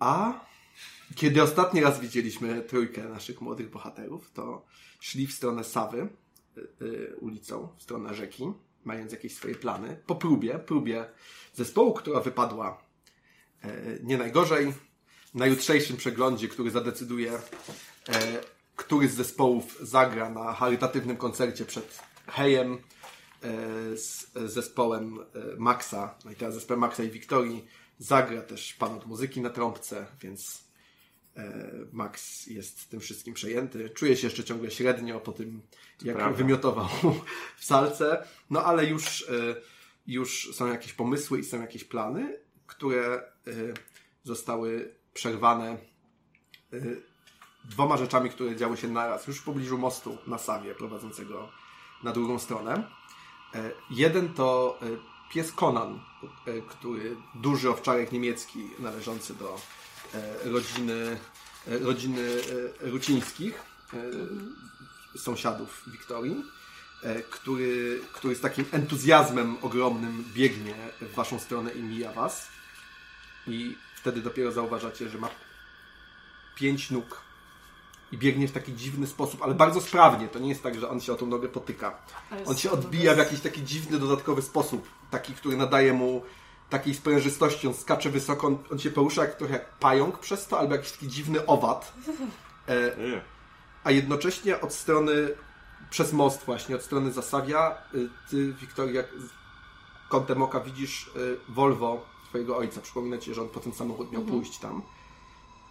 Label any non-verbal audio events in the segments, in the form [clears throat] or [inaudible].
A kiedy ostatni raz widzieliśmy trójkę naszych młodych bohaterów, to szli w stronę Sawy y, y, ulicą, w stronę rzeki, mając jakieś swoje plany. Po próbie, próbie zespołu, która wypadła e, nie najgorzej. Na jutrzejszym przeglądzie, który zadecyduje, e, który z zespołów zagra na charytatywnym koncercie przed Hejem e, z zespołem Maxa, no i teraz zespołem Maxa i Wiktorii, zagra też pan od muzyki na trąbce, więc e, Max jest tym wszystkim przejęty. Czuje się jeszcze ciągle średnio po tym, jak prawda. wymiotował [laughs] w salce, no ale już, e, już są jakieś pomysły i są jakieś plany, które e, zostały przerwane dwoma rzeczami, które działy się naraz, już w pobliżu mostu na Sawie prowadzącego na drugą stronę. Jeden to pies Conan, e, który duży owczarek niemiecki należący do e, rodziny, e, rodziny Rucińskich, sąsiadów Wiktorii, który, który z takim entuzjazmem ogromnym biegnie w waszą stronę i mija was. I wtedy dopiero zauważacie, że ma pięć nóg i biegnie w taki dziwny sposób, ale bardzo sprawnie. To nie jest tak, że on się o tą nogę potyka. On się odbija w jakiś taki dziwny, dodatkowy sposób. Taki, który nadaje mu takiej sprężystości. On skacze wysoko, on, on się porusza jak, trochę jak pająk przez to, albo jakiś taki dziwny owad. E, a jednocześnie od strony, przez most właśnie, od strony Zasawia, y, ty, Wiktoria, kątem oka widzisz y, Volvo twojego ojca. Przypomina ci, że on po ten samochód miał pójść tam.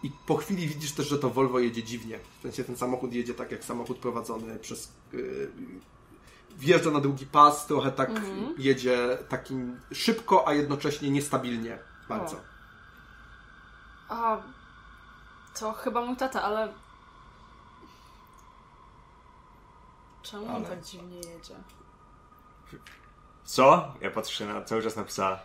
I po chwili widzisz też, że to Volvo jedzie dziwnie. W sensie ten samochód jedzie tak jak samochód prowadzony przez... y, wjeżdża na długi pas, trochę tak jedzie takim szybko, a jednocześnie niestabilnie bardzo. O. A to chyba mój tata, ale. Czemu on Ale- tak dziwnie jedzie? Co? Ja patrzę na cały czas napisała.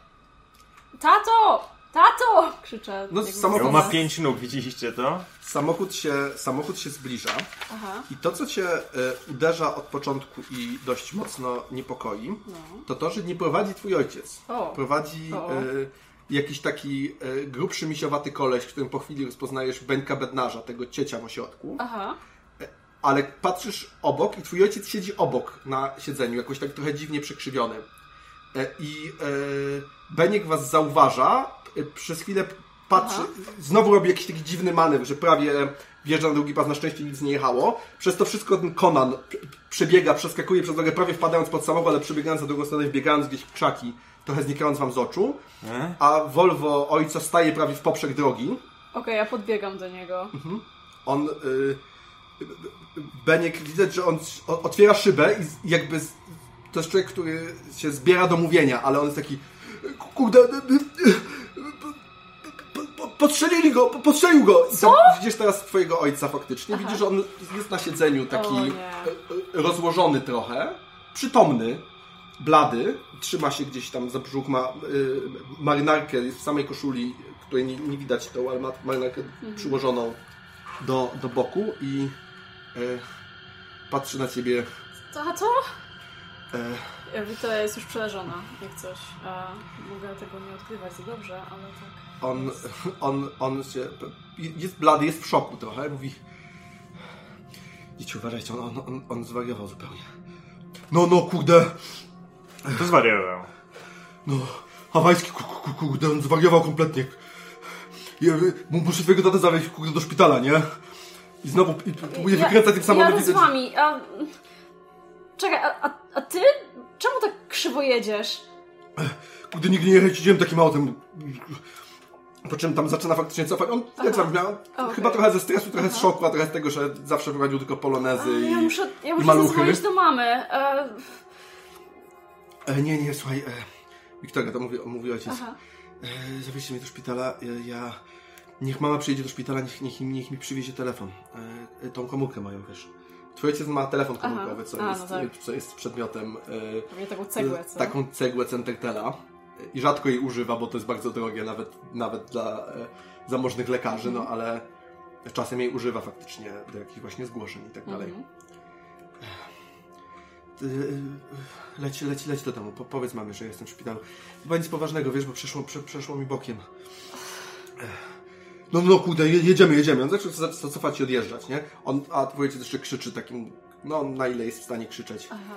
Tato! Tato! Krzyczę. No, samochód ma pięć nóg, widzieliście to? Samochód się, samochód się zbliża. Aha. I to, co cię e, uderza od początku i dość mocno niepokoi, No. to to, że nie prowadzi twój ojciec. O. Prowadzi O. e, jakiś taki e, grubszy, misiowaty koleś, którym po chwili rozpoznajesz Beńka Bednarza, tego ciecia w ośrodku. Aha. Ale patrzysz obok i twój ojciec siedzi obok na siedzeniu, jakoś tak trochę dziwnie przekrzywiony. E, I e, Beniek was zauważa, e, przez chwilę patrzy, Aha. znowu robi jakiś taki dziwny manewr, że prawie wjeżdża na drugi pas, na szczęście nic nie jechało. Przez to wszystko ten Conan przebiega, przeskakuje przez drogę, prawie wpadając pod samochód, ale przebiegając na drugą stronę, wbiegając gdzieś w krzaki, trochę znikając wam z oczu. E? A Volvo ojca staje prawie w poprzek drogi. Okej, ja podbiegam do niego. On. Y, Beniek, widać, że on otwiera szybę i jakby. To jest człowiek, który się zbiera do mówienia, ale on jest taki. Kurde. po- po- Podstrzelili go, po- podstrzelił go! Tam widzisz teraz twojego ojca faktycznie. Widzisz, że on jest na siedzeniu taki O nie. y, rozłożony trochę, przytomny, blady, trzyma się gdzieś tam za brzuch, ma y, marynarkę, jest w samej koszuli, której nie, nie widać tą, marynarkę przyłożoną do, do boku i y, patrzy na ciebie. Tato? E, Ja Wiktoria jest już przeleżona, jak coś. A mogę tego nie odkrywać za dobrze, ale tak. on, on, on się, jest blady, jest w szoku trochę, mówi Dzieci, uważajcie, on, on, on, on zwariował zupełnie. No, no, kurde, To zwariował. no, hawajski, ku- ku- ku- kurde, on zwariował kompletnie. Ja, mu- muszę twojego tatę zawieźć, kurde, do szpitala, nie? I znowu i próbuję wykręcać tym samochodem. Jadę z wami, a... Czekaj, a, a, a ty? Czemu tak krzywo jedziesz? Kurde, nigdy nie jeździłem takim autem. Po czym tam zaczyna faktycznie cofać. On, jak sam miał, okej. chyba trochę ze stresu, trochę z szoku, a trochę z tego, że zawsze prowadził tylko A, polonezy i, ja muszę, ja muszę maluchy. zadzwonić do mamy. E, E, nie, nie, słuchaj, e, Wiktoria, to mówi, mówi ojciec. aha. E, zawieźcie mnie do szpitala, e, ja... Niech mama przyjedzie do szpitala, niech, niech, niech mi przywiezie telefon. E, e, tą komórkę mają, wiesz. Twój ojciec ma telefon komórkowy, co, A, jest, no tak. co jest przedmiotem... E, Pewnie taką cegłę, co? taką cegłę Centertela i rzadko jej używa, bo to jest bardzo drogie, nawet, nawet dla e, zamożnych lekarzy, no ale czasem jej używa faktycznie do jakichś właśnie zgłoszeń i tak dalej. Mhm. Ty, e, Leć, leć, leć do domu, po, powiedz mamie, że jestem w szpitalu. Chyba nic poważnego, wiesz, bo przeszło, prze, przeszło mi bokiem. No, no kurde, je- jedziemy, jedziemy. On zaczął za- za- cofać i odjeżdżać, nie? On, a ojciec jeszcze krzyczy takim, no na ile jest w stanie krzyczeć. Aha.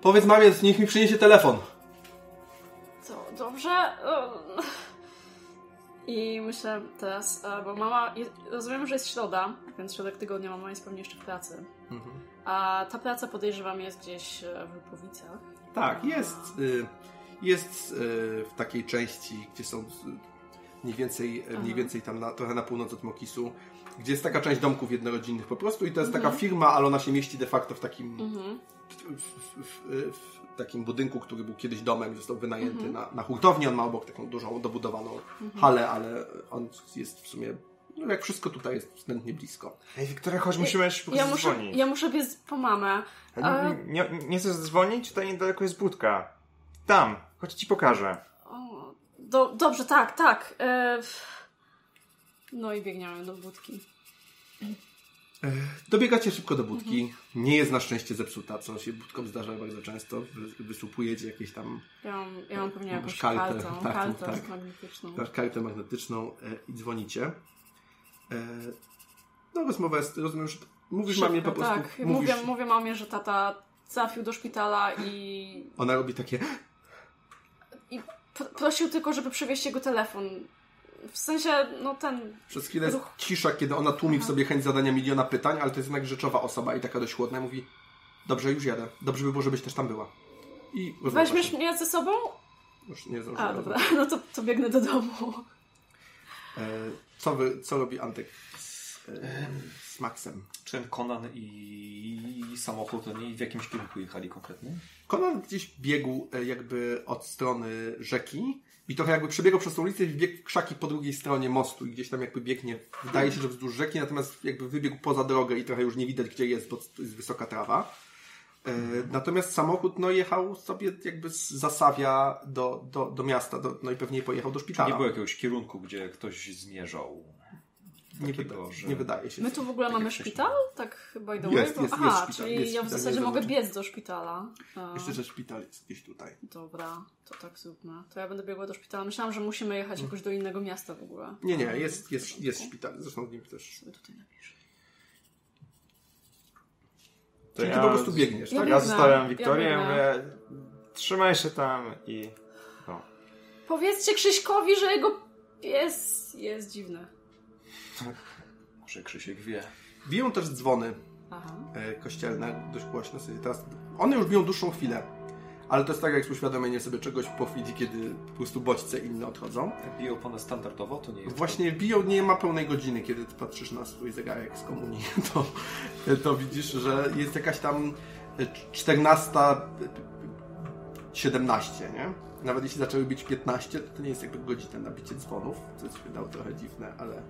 Powiedz mamie, niech mi przyniesie telefon. To dobrze. I myślę teraz, e, bo mama, rozumiem, że jest środa, więc środek tygodnia mama jest pewnie jeszcze w pracy. Mhm. A ta praca podejrzewam jest gdzieś e, w Lipowicach. Tak, jest, y, jest w takiej części, gdzie są mniej więcej, y, mniej więcej tam na, trochę na północ od Mokisu, gdzie jest taka część domków jednorodzinnych po prostu i to jest taka Mhm. firma, ale ona się mieści de facto w takim, Mhm. w, w, w, w takim budynku, który był kiedyś domem i został wynajęty Mhm. na, na hurtownię. On ma obok taką dużą, dobudowaną halę, ale on jest w sumie, no jak wszystko tutaj jest względnie blisko. Ej, Wiktoria, chodź, musimy jeszcze po Ja prostu muszę, dzwonić. ja muszę biec po mamę. A Nie, nie, nie chcesz dzwonić? Tutaj niedaleko jest budka. Tam, chodź ci pokażę. Do, dobrze, tak, tak. E, no i biegniemy do budki. Dobiegacie szybko do budki. Nie jest na szczęście zepsuta, co się budkom zdarza bardzo często. Wy- Wysłupujecie jakieś tam Ja mam, ja mam pewnie Masz jakąś kartę, kartę, tak, kartę tak. magnetyczną. kartę magnetyczną e, i dzwonicie. E, no rozmowa jest, rozumiem, że mówisz Szybko, mamie po prostu, Tak, mówisz, mówię, mówię mamie, że tata trafił do szpitala i, ona robi takie, prosił tylko, żeby przywieźć jego telefon. W sensie, no ten... przez chwilę jest Ruch. cisza, kiedy ona tłumi w sobie chęć zadania miliona pytań, ale to jest jednak rzeczowa osoba i taka dość chłodna mówi, dobrze, już jadę, dobrze by było, żebyś też tam była. I Weźmiesz się- mnie ze sobą? Już nie zdążyłem. A, dobra, [laughs] no to, to biegnę do domu. E, co, wy, co robi Antek z, Maxem? Czy ten Conan i samochód oni w jakimś kierunku jechali konkretnie? Conan gdzieś biegł e, jakby od strony rzeki i trochę jakby przebiegał przez tą ulicę i wbiegł w krzaki po drugiej stronie mostu i gdzieś tam jakby biegnie, wydaje się, że wzdłuż rzeki, natomiast jakby wybiegł poza drogę i trochę już nie widać gdzie jest, bo jest wysoka trawa. E, Natomiast samochód no, jechał sobie jakby z Zasawia do, do, do miasta, do, no i pewnie pojechał do Czy szpitala. nie było jakiegoś kierunku, gdzie ktoś zmierzał? Nie, takiego, wyda- że- nie wydaje się. My tu w ogóle Tak mamy szpital? Tak by the Jest, way? jest, Bo- jest Aha, szpital, czyli jest ja w zasadzie mogę zobaczę. biec do szpitala. Myślę, że szpital jest gdzieś tutaj. Dobra, to tak zróbmy. To ja będę biegła do szpitala. Myślałam, że musimy jechać jakoś do innego miasta w ogóle. Nie, nie, jest, jest, jest szpital, zresztą w nim też. Sobie tutaj napiszę. To Czyli ty po prostu biegniesz, Ja tak? Ja zostawiam ja Wiktorię, biegnę. mówię, trzymaj się tam i... Powiedzcie Krzyśkowi, że jego pies jest dziwny. Może Krzysiek wie. Biją też dzwony Aha. e, kościelne dość głośno sobie teraz. One już biją dłuższą chwilę, ale to jest tak jak uświadomienie sobie czegoś po chwili, kiedy po prostu bodźce inne odchodzą. Jak biją ponad standardowo, to nie jest... Właśnie biją, nie ma pełnej godziny, kiedy ty patrzysz na swój zegarek z komunii, [laughs] to, to widzisz, że jest jakaś tam 14, 17, nie? Nawet jeśli zaczęły być 15, to to nie jest jakby godzina na bicie dzwonów, co się wydało trochę dziwne, ale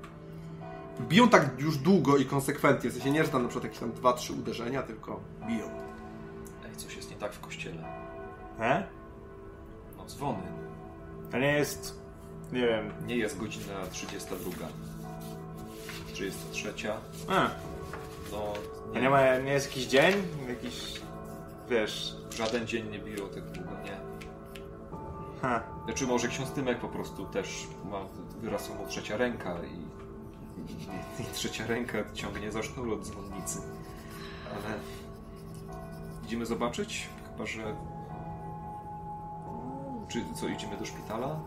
biją tak już długo i konsekwentnie, w sensie nie, że tam na przykład jakieś tam 2-3 uderzenia, tylko biją. Ej, coś jest nie tak w kościele. Nie? No dzwony. To nie jest... Nie wiem... Nie jest godzina 32. 33. A, No, a nie, ma, nie jest jakiś dzień? Jakiś... Wiesz... żaden dzień nie biją tak długo, nie. Ha. Znaczy może ksiądz Tymek po prostu też ma, wyrosła mu trzecia ręka i, i, trzecia ręka ciągnie za sznur od dzwonnicy. Ale idziemy zobaczyć? Chyba, że... Czy co, idziemy do szpitala?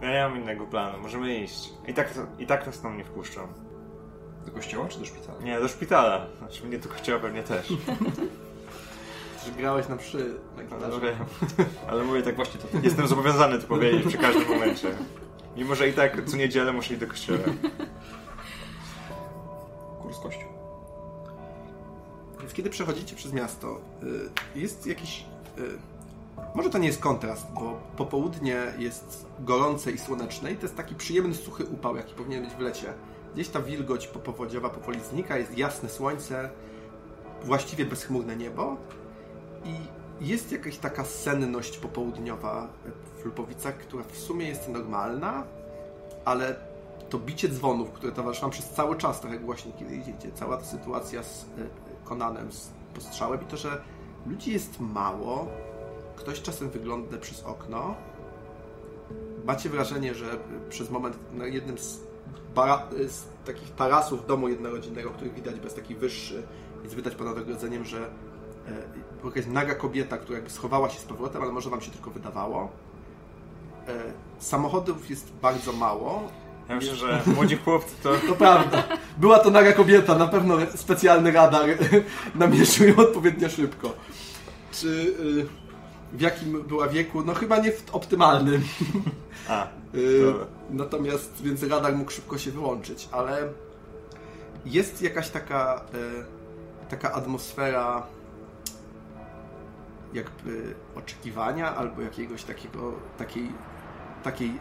Ja nie mam innego planu, możemy iść. I tak, i tak nas tam nie wpuszczą. Do kościoła czy do szpitala? Nie, do szpitala. Znaczy mnie do kościoła pewnie też. [laughs] Że grałeś na mszy na Ale, gitarze. wiem. [laughs] Ale mówię tak, Właśnie to jestem zobowiązany to powiedzieć przy każdym momencie. Mimo, że i tak co niedzielę muszę iść do kościoła. Kurs kościół. Więc kiedy przechodzicie przez miasto, y, jest jakiś. y, Może to nie jest kontrast, bo popołudnie jest gorące i słoneczne i to jest taki przyjemny, suchy upał, jaki powinien być w lecie. Gdzieś ta wilgoć popowodziowa powoli znika, jest jasne słońce, właściwie bezchmurne niebo i jest jakaś taka senność popołudniowa w Lupowicach, która w sumie jest normalna, ale to bicie dzwonów, które towarzyszy przez cały czas, trochę głośniej, kiedy idziecie, cała ta sytuacja z e, Konanem, z postrzałem i to, że ludzi jest mało, ktoś czasem wygląda przez okno, macie wrażenie, że przez moment na jednym z bara, z takich tarasów domu jednorodzinnego, który widać bez taki wyższy, jest widać ponad ogrodzeniem, że e, jakaś naga kobieta, która jakby schowała się z powrotem, ale może wam się tylko wydawało. E, samochodów jest bardzo mało. Ja myślę, że młodzi chłopcy to... To prawda. Była to naga kobieta, na pewno specjalny radar [laughs] namierzył ją odpowiednio szybko. Czy y, w jakim była wieku? No chyba nie w optymalnym. [laughs] A, Y, to... Natomiast, więc radar mógł szybko się wyłączyć, ale jest jakaś taka, y, taka atmosfera jakby oczekiwania albo jakiegoś takiego, takiej, takiej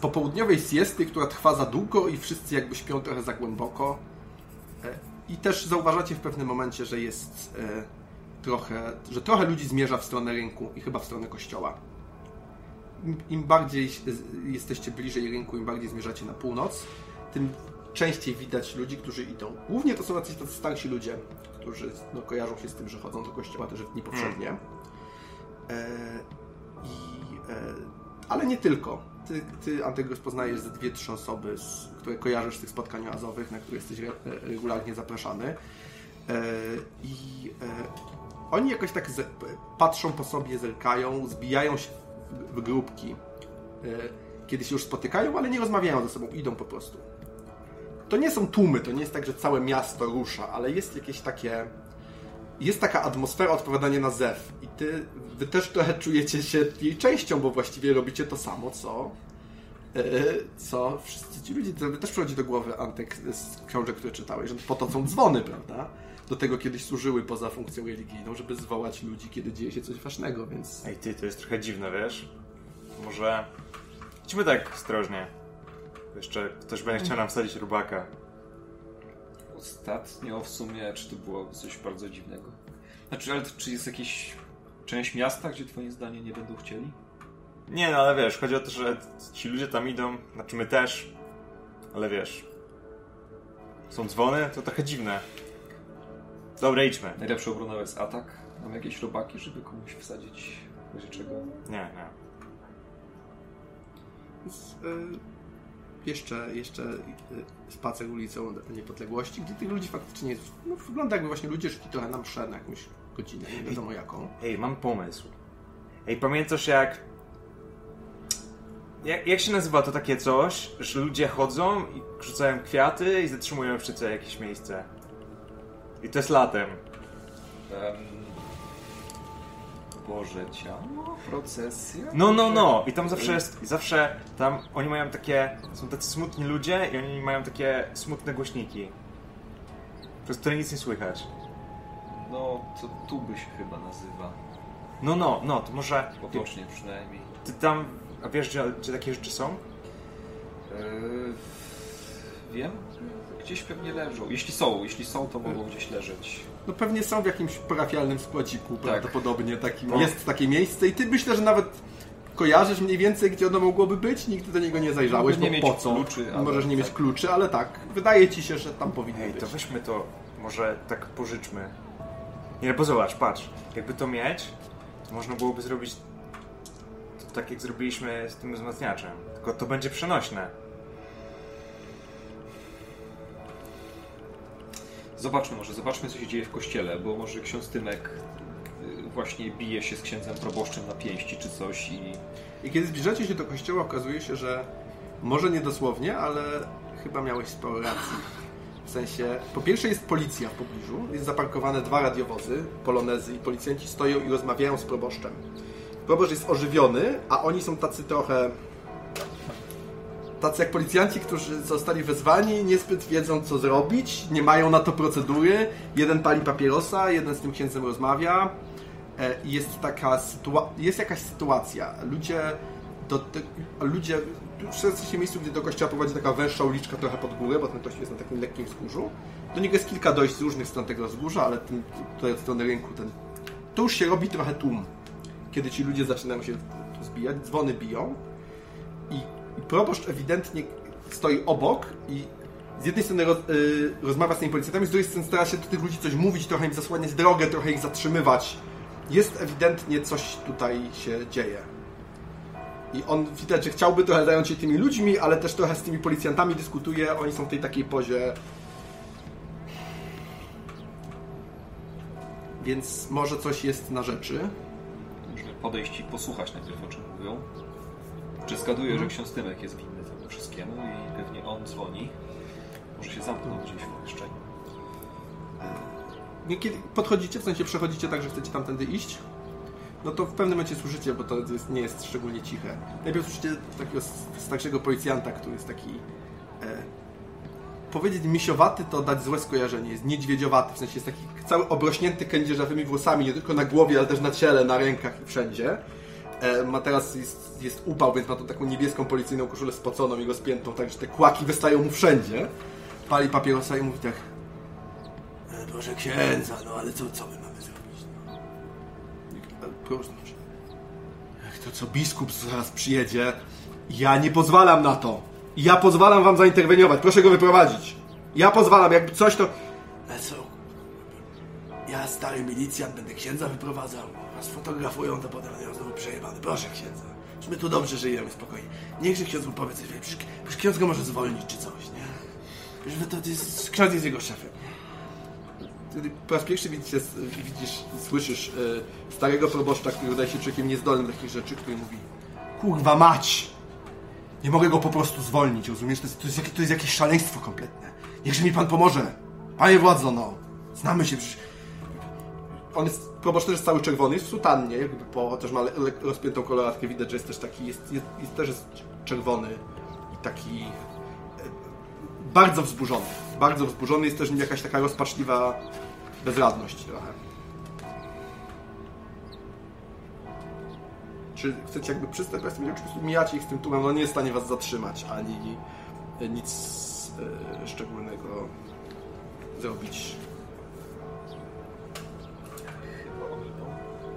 popołudniowej siesty, która trwa za długo i wszyscy jakby śpią trochę za głęboko. E, I też zauważacie w pewnym momencie, że jest e, trochę, że trochę ludzi zmierza w stronę rynku i chyba w stronę kościoła im, bardziej jesteście bliżej rynku, im bardziej zmierzacie na północ, tym częściej widać ludzi, którzy idą. Głównie to są jacyś tacy starsi ludzie, którzy no, kojarzą się z tym, że chodzą do kościoła też w dni powszednie. E, i, e, ale nie tylko. Ty, ty Antek, rozpoznajesz ze dwie, trzy osoby, które kojarzysz z tych spotkań oazowych, na które jesteś re, regularnie zapraszany. E, I e, oni jakoś tak patrzą po sobie, zerkają, zbijają się w, grupki. E, kiedy się już spotykają, ale nie rozmawiają ze sobą, idą po prostu. To nie są tłumy, to nie jest tak, że całe miasto rusza, ale jest jakieś takie. Jest taka atmosfera odpowiadania na zew. I ty, wy też trochę [laughs] czujecie się jej częścią, bo właściwie robicie to samo, co. e, Co wszyscy ci ludzie. To też przychodzi do głowy Antek z książek, które czytałeś, że po to są dzwony, prawda? Do tego kiedyś służyły poza funkcją religijną, żeby zwołać ludzi, kiedy dzieje się coś ważnego, więc. Ej, ty, to jest trochę dziwne, wiesz? Może... Idźmy tak ostrożnie. Jeszcze ktoś będzie chciał nam wsadzić rubaka. Ostatnio w sumie, czy to było coś bardzo dziwnego? Znaczy, ale czy jest jakaś część miasta, gdzie twoim zdaniem nie będą chcieli? Nie, no ale wiesz, chodzi o to, że ci ludzie tam idą, znaczy my też, ale wiesz, są dzwony, to trochę dziwne. Dobra, idźmy. Najlepsza obrona jest atak. Mam jakieś robaki, żeby komuś wsadzić w razie czego. Nie, nie. Więc, y, jeszcze, jeszcze y, spacer ulicą Niepodległości, gdzie tych ludzi faktycznie jest, no, wygląda jakby właśnie ludzie szli trochę na mszę na jakąś godzinę, nie wiadomo jaką. Ej, mam pomysł. Ej, pamiętasz jak... jak... Jak się nazywa to takie coś, że ludzie chodzą i rzucają kwiaty i zatrzymują przy co jakieś miejsce? I to jest latem. Em, Boże ciało? Procesja? No, no, no. I tam zawsze jest, zawsze tam oni mają takie, są tacy smutni ludzie i oni mają takie smutne głośniki. Przez które nic nie słychać. No, to tuby się chyba nazywa. No, no, no, to może Potocznie przynajmniej. ty tam, a wiesz gdzie, gdzie takie rzeczy są? Eee, wiem. Gdzieś pewnie leżą. Jeśli są, jeśli są, to mogą gdzieś leżeć. No pewnie są w jakimś parafialnym składziku, prawdopodobnie takim. No. Jest takie miejsce i ty myślę, że nawet kojarzysz mniej więcej, gdzie ono mogłoby być, nigdy do niego nie zajrzałeś, Mogę bo nie po mieć co? kluczy, ale Możesz nie mieć tak. kluczy, ale tak, wydaje ci się, że tam powinno Ej, być. to weźmy to, może tak pożyczmy. Nie, bo zobacz, patrz, jakby to mieć, to można byłoby zrobić to tak jak zrobiliśmy z tym wzmacniaczem. Tylko to będzie przenośne. Zobaczmy może, zobaczmy co się dzieje w kościele, bo może ksiądz Tymek y, właśnie bije się z księdzem proboszczem na pięści czy coś i... I kiedy zbliżacie się do kościoła, okazuje się, że może nie dosłownie, ale chyba miałeś sporo racji. W sensie, po pierwsze jest policja w pobliżu, jest zaparkowane dwa radiowozy, polonezy i policjanci stoją i rozmawiają z proboszczem. Proboszcz jest ożywiony, a oni są tacy trochę... Tacy jak policjanci, którzy zostali wezwani, niezbyt wiedzą co zrobić, nie mają na to procedury. Jeden pali papierosa, jeden z tym księdzem rozmawia. E, jest taka sytua- jest jakaś sytuacja. Ludzie do ludzie w się miejscu, gdzie do kościoła prowadzi taka węższa uliczka trochę pod górę, bo ten kościół jest na takim lekkim wzgórzu. Do niego jest kilka dojść z różnych stron tego wzgórza, ale ten, tutaj od strony rynku ten, to już się robi trochę tłum. Kiedy ci ludzie zaczynają się zbijać, dzwony biją i, i proboszcz ewidentnie stoi obok i z jednej strony roz, y, rozmawia z tymi policjantami, z drugiej strony stara się do tych ludzi coś mówić, trochę im zasłaniać drogę, trochę ich zatrzymywać. Jest ewidentnie coś tutaj się dzieje. I on widać, że chciałby trochę zająć się tymi ludźmi, ale też trochę z tymi policjantami dyskutuje. Oni są w tej takiej pozie. Więc może coś jest na rzeczy. Możemy podejść i posłuchać najpierw o czym mówią. Czy zgaduję, że ksiądz Tymek jest winny temu wszystkiemu i pewnie on dzwoni. Może się zamknął gdzieś w pomieszczeniu. Kiedy podchodzicie, w sensie przechodzicie tak, że chcecie tamtędy iść, no to w pewnym momencie słyszycie, bo to jest, nie jest szczególnie ciche. Najpierw słyszycie takiego starszego policjanta, który jest taki. E, powiedzieć misiowaty to dać złe skojarzenie. Jest niedźwiedziowaty, w sensie jest taki cały obrośnięty kędzierzawymi włosami, nie tylko na głowie, ale też na ciele, na rękach i wszędzie. E, ma teraz jest, jest upał, więc ma tą taką niebieską policyjną koszulę spoconą i rozpiętą, tak że te kłaki wystają mu wszędzie. Pali papierosa i mówi tak. E, Proszę księdza, no ale co, co my mamy? Proszę. Jak to co biskup zaraz przyjedzie, ja nie pozwalam na to. Ja pozwalam wam zainterweniować. Proszę go wyprowadzić. Ja pozwalam, jakby coś to. Ale co? Ja stary milicjant będę księdza wyprowadzał. Was fotografują, to potem znowu przejebany. Proszę księdza. My tu dobrze żyjemy, spokojnie. Niechże ksiądz mu powie coś. Ksiądz go może zwolnić czy coś, nie? To, to jest, ksiądz jest jego szefem. Wtedy po raz pierwszy widzicie, widzisz, słyszysz e, starego proboszcza, który wydaje się człowiekiem niezdolnym do takich rzeczy, który mówi Kurwa mać! Nie mogę go po prostu zwolnić, rozumiesz? To jest, to jest, to jest jakieś szaleństwo kompletne. Niechże mi pan pomoże. Panie władzo, no. Znamy się przecież. On jest, proboszcz też jest cały czerwony, jest w sutannie, jakby po, też ma rozpiętą koloratkę, widać, że jest też taki, jest, jest, jest też jest czerwony i taki e, bardzo wzburzony. Bardzo wzburzony, jest też jakaś taka rozpaczliwa bezradność trochę. Czy chcecie jakby przystać, ja jestem, czy po prostu mijacie ich z tym tłumem, no nie jest w stanie was zatrzymać, ani nic e, szczególnego zrobić. Chyba ominął.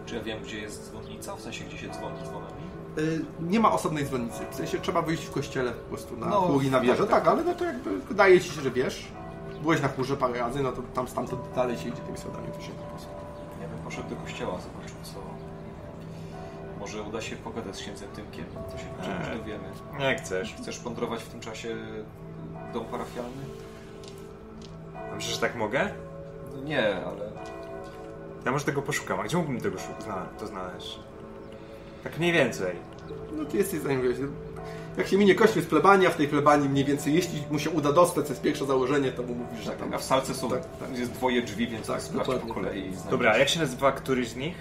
Czy ja wiem, gdzie jest dzwonnica? W sensie, gdzie się dzwoni dzwonami? Y, Nie ma osobnej dzwonnicy. W sensie trzeba wyjść w kościele po prostu na No, na wieżę. tak, Tak, tak. ale no to jakby wydaje ci się, że wiesz. Byłeś na chórze parę razy, no to tam stamtąd dalej się idzie tymi schodami, to się po prostu. Ja bym poszedł do kościoła, zobaczył co... Może uda się pogadać z księdzem Tymkiem, to się czegoś Eee. dowiemy. Jak chcesz. Chcesz plądrować w tym czasie dom parafialny? A myślisz, że tak mogę? No nie, ale Ja może tego poszukam. A gdzie mógłbym tego szu- zna- to znaleźć? Tak mniej więcej. No ty jesteś zanim Jak się minie kościół z plebanii, a w tej plebanii mniej więcej, jeśli mu się uda dostać, to jest pierwsze założenie, to mu mówisz, że tak, tam... a w salce są, Tak, tak. jest dwoje drzwi, więc Tak, sprawdź po kolei. Dobra, jak się nazywa któryś z nich?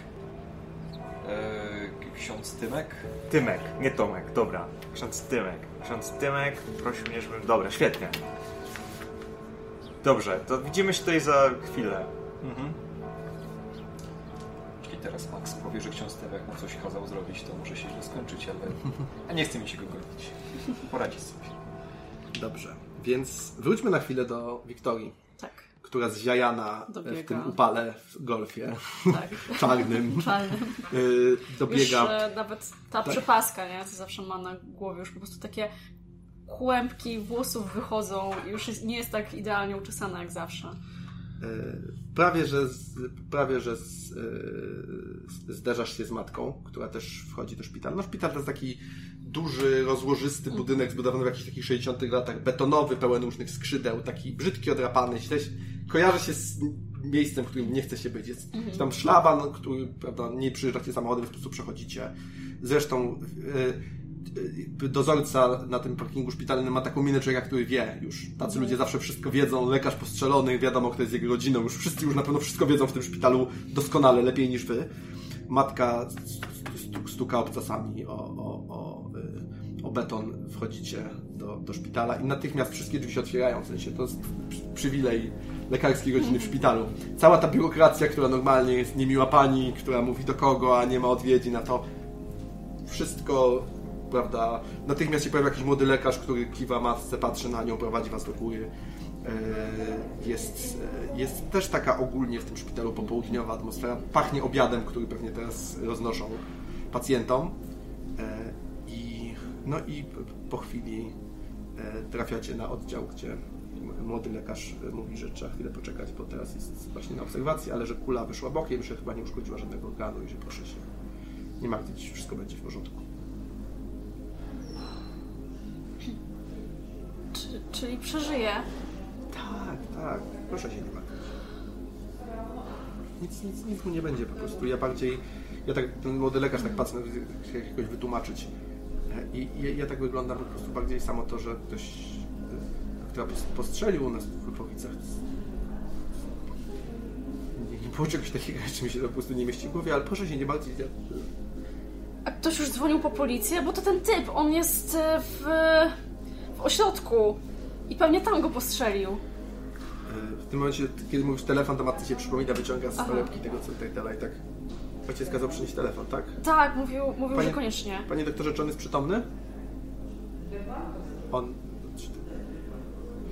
E, ksiądz Tymek? Tymek, nie Tomek, dobra. Ksiądz Tymek. Ksiądz Tymek prosił mnie, żebym... Dobra, świetnie. Dobrze, to widzimy się tutaj za chwilę. Mhm. Teraz Max powie, że ksiądz Tymek mu coś kazał zrobić, to może się źle skończyć, ale a [laughs] nie chce mi się go gonić. Poradzi sobie. Dobrze, więc wróćmy na chwilę do Wiktorii, Tak, która zziajana w Dobiega. tym upale w golfie tak. [laughs] czarnym [laughs] Czarnym. y, Już dobiega... e, nawet ta przepaska, nie? Co zawsze ma na głowie, już po prostu takie kłębki włosów wychodzą i już jest, nie jest tak idealnie uczesana jak zawsze. Prawie, że, z, prawie, że z, e, zderzasz się z matką, która też wchodzi do szpitala. No szpital to jest taki duży, rozłożysty budynek zbudowany w jakichś takich 60 latach, betonowy, pełen różnych skrzydeł, taki brzydki, odrapany. Źle, kojarzy się z miejscem, w którym nie chce się być. Jest tam szlaban, który, prawda, nie przyjeżdżacie samochodem, po prostu przechodzicie. Zresztą jakby dozorca na tym parkingu szpitalnym ma taką minę człowieka, który wie już. Tacy ludzie zawsze wszystko wiedzą, lekarz postrzelony, wiadomo kto jest jego rodziną, już wszyscy już na pewno wszystko wiedzą w tym szpitalu doskonale, lepiej niż wy. Matka stu- stuka obcasami o, o, o, y, o beton, wchodzicie do, do szpitala i natychmiast wszystkie drzwi się otwierają, w sensie to jest przy- przywilej lekarskiej rodziny w szpitalu. Cała ta biurokracja, która normalnie jest niemiła pani, która mówi do kogo, a nie ma odpowiedzi na to, wszystko, prawda, natychmiast się pojawia jakiś młody lekarz, który kiwa matce, patrzy na nią, prowadzi was do góry. E, Jest, e, jest też taka ogólnie w tym szpitalu popołudniowa atmosfera. Pachnie obiadem, który pewnie teraz roznoszą pacjentom. E, I, no i po chwili trafiacie na oddział, gdzie młody lekarz mówi, że trzeba chwilę poczekać, bo teraz jest właśnie na obserwacji, ale że kula wyszła bokiem, że chyba nie uszkodziła żadnego organu i że proszę się nie martwić, wszystko będzie w porządku. Czyli przeżyje. Tak, tak. Proszę się nie martwić. Nic, nic, nic mu nie będzie po prostu. Ja bardziej, ja tak, ten młody lekarz tak patrzę, chcę jakoś wytłumaczyć. E, I, i ja tak wyglądam po prostu bardziej samo to, że ktoś, e, kto postrzelił u nas w Lupowicach. Nie, nie było czegoś takiego, [laughs] czy mi się to po prostu nie mieści w głowie, ale proszę się nie martwić. Ja, A ktoś już dzwonił po policję? Bo to ten typ, on jest e, w, w ośrodku. I pewnie tam go postrzelił. w tym momencie, kiedy mówisz telefon, to matce się przypomina, wyciąga z torebki tego, co tak dalej, tak. Ojciec kazał przynieść telefon, tak? Tak, mówił, mówił Panie- że koniecznie. Panie doktorze, czy on jest przytomny? On.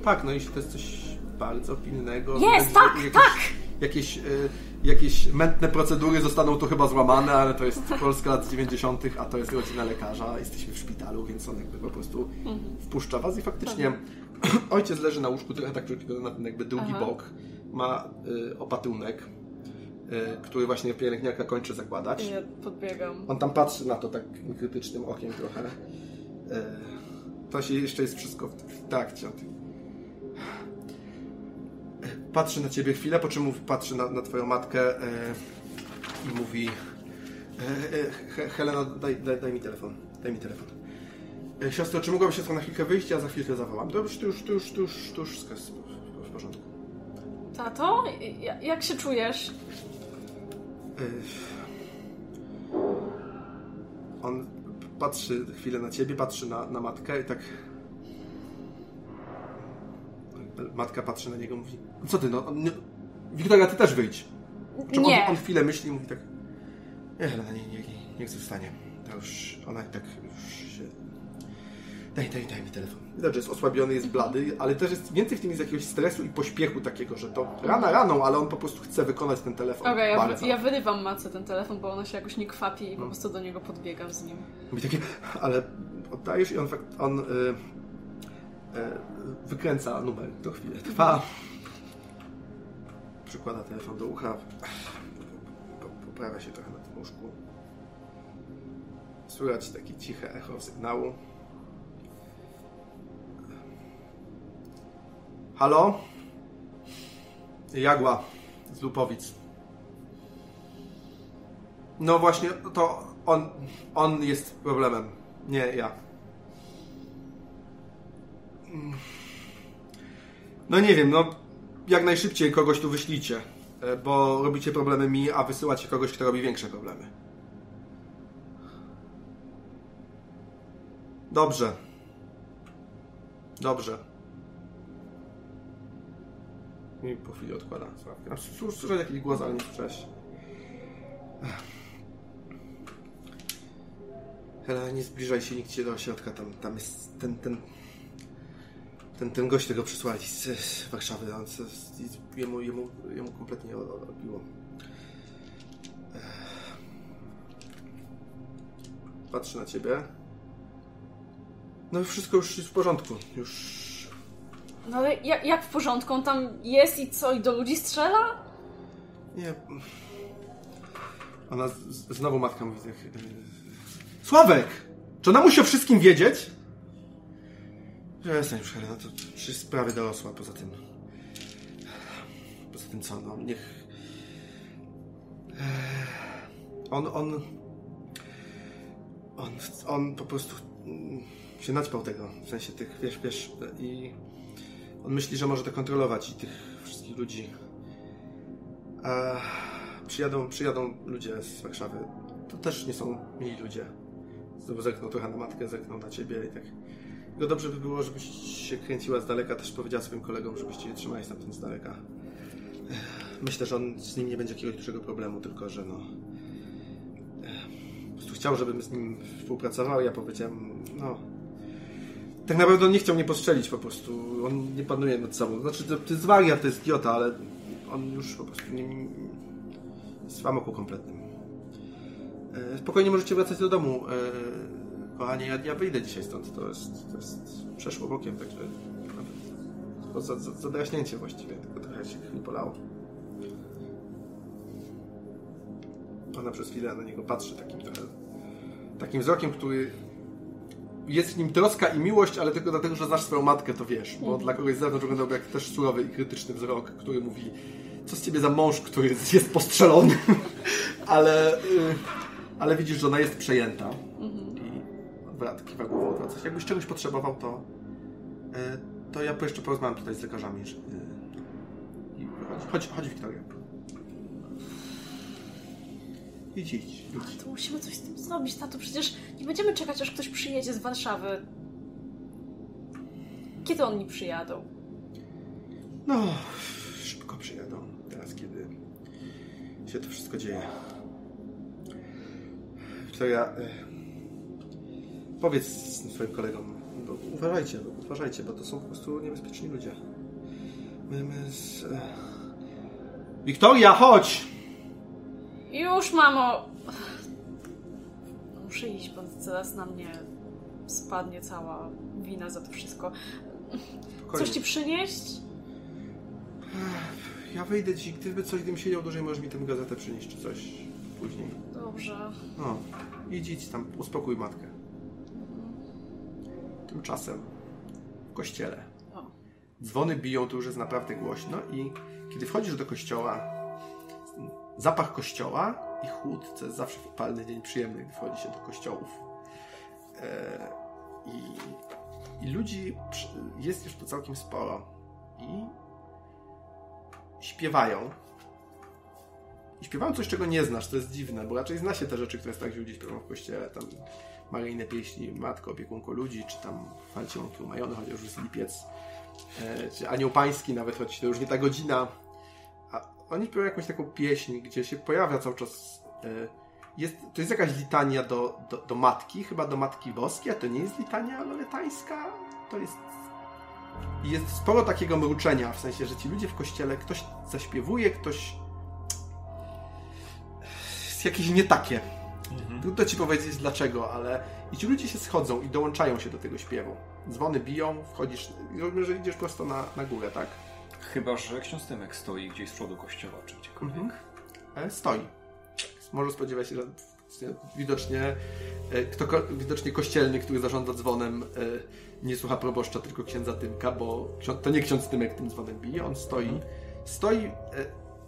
Tak, no jeśli to jest coś bardzo pilnego. Jest, tak, jakieś, tak! Jakieś, y, jakieś mętne procedury zostaną tu chyba złamane, ale to jest Polska lat 90., a to jest rodzina lekarza. Jesteśmy w szpitalu, więc on jakby po prostu wpuszcza was i faktycznie [clears throat] ojciec leży na łóżku, trochę tak na ten jakby drugi Aha. bok. Ma y, opatunek, y, który właśnie pielęgniarka kończy zakładać. Ja podbiegam. On tam patrzy na to tak krytycznym okiem trochę. E, To się jeszcze jest wszystko w trakcie. E, Patrzy na ciebie chwilę, po czym mówi, patrzy na, na twoją matkę e, i mówi e, e, He- Helena, daj, daj, daj mi telefon. Daj mi telefon. E, Siostro, czy mogłaby siostra na chwilkę wyjść? Ja za chwilkę zawołam. To już, to już, to już, to już, to już w- porządku. Tato, ja- jak się czujesz? On patrzy chwilę na ciebie, patrzy na, na matkę i tak. Matka patrzy na niego i mówi: Co ty, no? Nie... Wiktoria, ty też wyjdź. Czy Nie. On, on chwilę myśli i mówi tak. Nie, Helena, nie, nie, nie, niech zostanie. To już, ona i tak już się... Daj, daj, daj mi telefon. Widać, że jest osłabiony, jest blady, ale też jest więcej w tym jest jakiegoś stresu i pośpiechu takiego, że to rana raną, ale on po prostu chce wykonać ten telefon. Okej, ja, bardzo. wy- ja wyrywam matce ten telefon, bo ona się jakoś nie kwapi i po No. prostu do niego podbiegam z nim. Mówi takie, ale oddajesz i on, fakt, on y, y, wykręca numer. To chwilę trwa. Przykłada telefon do ucha. Po- Poprawia się trochę na tym łóżku. Słychać takie ciche echo sygnału. Halo? Jagła z Lupowic. No właśnie, to on, on jest problemem, nie ja. Mm. No nie wiem, no jak najszybciej kogoś tu wyślicie, e, bo robicie problemy mi, a wysyłacie kogoś, kto robi większe problemy. Dobrze. Dobrze. I po chwili odkłada słuchawkę. Słyszałeś jakiś głos, ale nie słyszałeś. Helena, nie zbliżaj się cię do ośrodka, tam, tam jest ten, ten, ten, ten gość, tego przysłali z, z Warszawy, on, z, z, jemu, jemu, jemu kompletnie odbiło. Ech. Patrzy na ciebie. No wszystko już jest w porządku, już... No ale jak, jak w porządku? On tam jest i co? I do ludzi strzela? Nie... Ona z, znowu matka mówi tak... Sławek! Czy ona musi o wszystkim wiedzieć? Przestań już, Helena, to przecież sprawy dorosła, poza tym... Poza tym co, no, niech... Ech, On, on... On, on po prostu mm, się naćpał tego, w sensie tych, wiesz, wiesz, i on myśli, że może to kontrolować i tych wszystkich ludzi. A przyjadą, przyjadą ludzie z Warszawy. To też nie są mili ludzie. Znowu zerknął trochę na matkę, zerknął na ciebie i tak. No dobrze by było, żebyś się kręciła z daleka. Też powiedziała swoim kolegom, żebyście nie trzymali stamtąd z daleka. Myślę, że on z nim nie będzie jakiegoś dużego problemu, tylko że no. Po prostu chciał, żebym z nim współpracował. Ja powiedziałem, no. Tak naprawdę on nie chciał mnie postrzelić po prostu. On nie panuje nad sobą. Znaczy, to, to jest wariat, to jest idiota, ale on już po prostu nie, jest w amoku kompletnym. Spokojnie możecie wracać do domu. E, kochanie, ja, ja wyjdę dzisiaj stąd. To jest, to jest przeszło bokiem, także tylko za, za, zadraśnięcie właściwie, tylko trochę się krwi polało. Ona przez chwilę na niego patrzy takim trochę takim wzrokiem, który jest w nim troska i miłość, ale tylko dlatego, że znasz swoją matkę, to wiesz. Bo Mhm. dla kogoś z zewnątrz wyglądałby jak też surowy i krytyczny wzrok, który mówi co z ciebie za mąż, który jest, jest postrzelony. [laughs] ale, y, ale widzisz, że ona jest przejęta. Odwraca, kiwa głową, odwraca się. Jakbyś czegoś potrzebował, to y, to ja po jeszcze porozmawiam tutaj z lekarzami. że- chodź, chodź, chodź Wiktoria. Idź, idź, idź. To musimy coś z tym zrobić, tato. Przecież nie będziemy czekać, aż ktoś przyjedzie z Warszawy. Kiedy oni przyjadą? No, szybko przyjadą. Teraz, kiedy się to wszystko dzieje. To ja. Powiedz swoim kolegom, bo uważajcie, bo, uważajcie, bo to są po prostu niebezpieczni ludzie. My, my z, e... Wiktoria, chodź! Już, mamo! Muszę iść, bo zaraz na mnie spadnie cała wina za to wszystko. Spokojnie. Coś ci przynieść? Ja wyjdę ci, gdyby coś, gdybym siedział dłużej, możesz mi tę gazetę przynieść, czy coś później. Dobrze. No, idź, idź tam, uspokój matkę. Tymczasem w kościele. Dzwony biją, to już jest naprawdę głośno i kiedy wchodzisz do kościoła, zapach kościoła i chłód, co jest zawsze w upalny dzień przyjemny, gdy wchodzi się do kościołów. E, i, I ludzi jest już tu całkiem sporo. I śpiewają. I śpiewają coś, czego nie znasz, to jest dziwne, bo raczej zna się te rzeczy, które starsi ludzie śpiewają w kościele, tam maryjne pieśni, Matko, opiekunko ludzi, czy tam Falcie łąki umajone, chociaż jest lipiec, e, czy Anioł Pański nawet, choć to już nie ta godzina. A oni śpiewają jakąś taką pieśń, gdzie się pojawia cały czas... E, jest, to jest jakaś litania do, do, do Matki, chyba do Matki Boskiej, a to nie jest litania loletańska, to jest... Jest sporo takiego mruczenia, w sensie, że ci ludzie w kościele, ktoś zaśpiewuje, ktoś jest jakieś nie takie. Trudno ci powiedzieć dlaczego, ale i ci ludzie się schodzą i dołączają się do tego śpiewu. Dzwony biją, wchodzisz, rozumiem, że idziesz prosto na, na górę, tak? Chyba, że ksiądz Tymek stoi gdzieś z przodu kościoła, czy gdziekolwiek. Mhm. E, stoi. Może spodziewać się, że widocznie e, kto, widocznie kościelny, który zarządza dzwonem, e, nie słucha proboszcza, tylko księdza Tymka, bo to nie ksiądz Tymek tym dzwonem bije, on stoi, stoi e,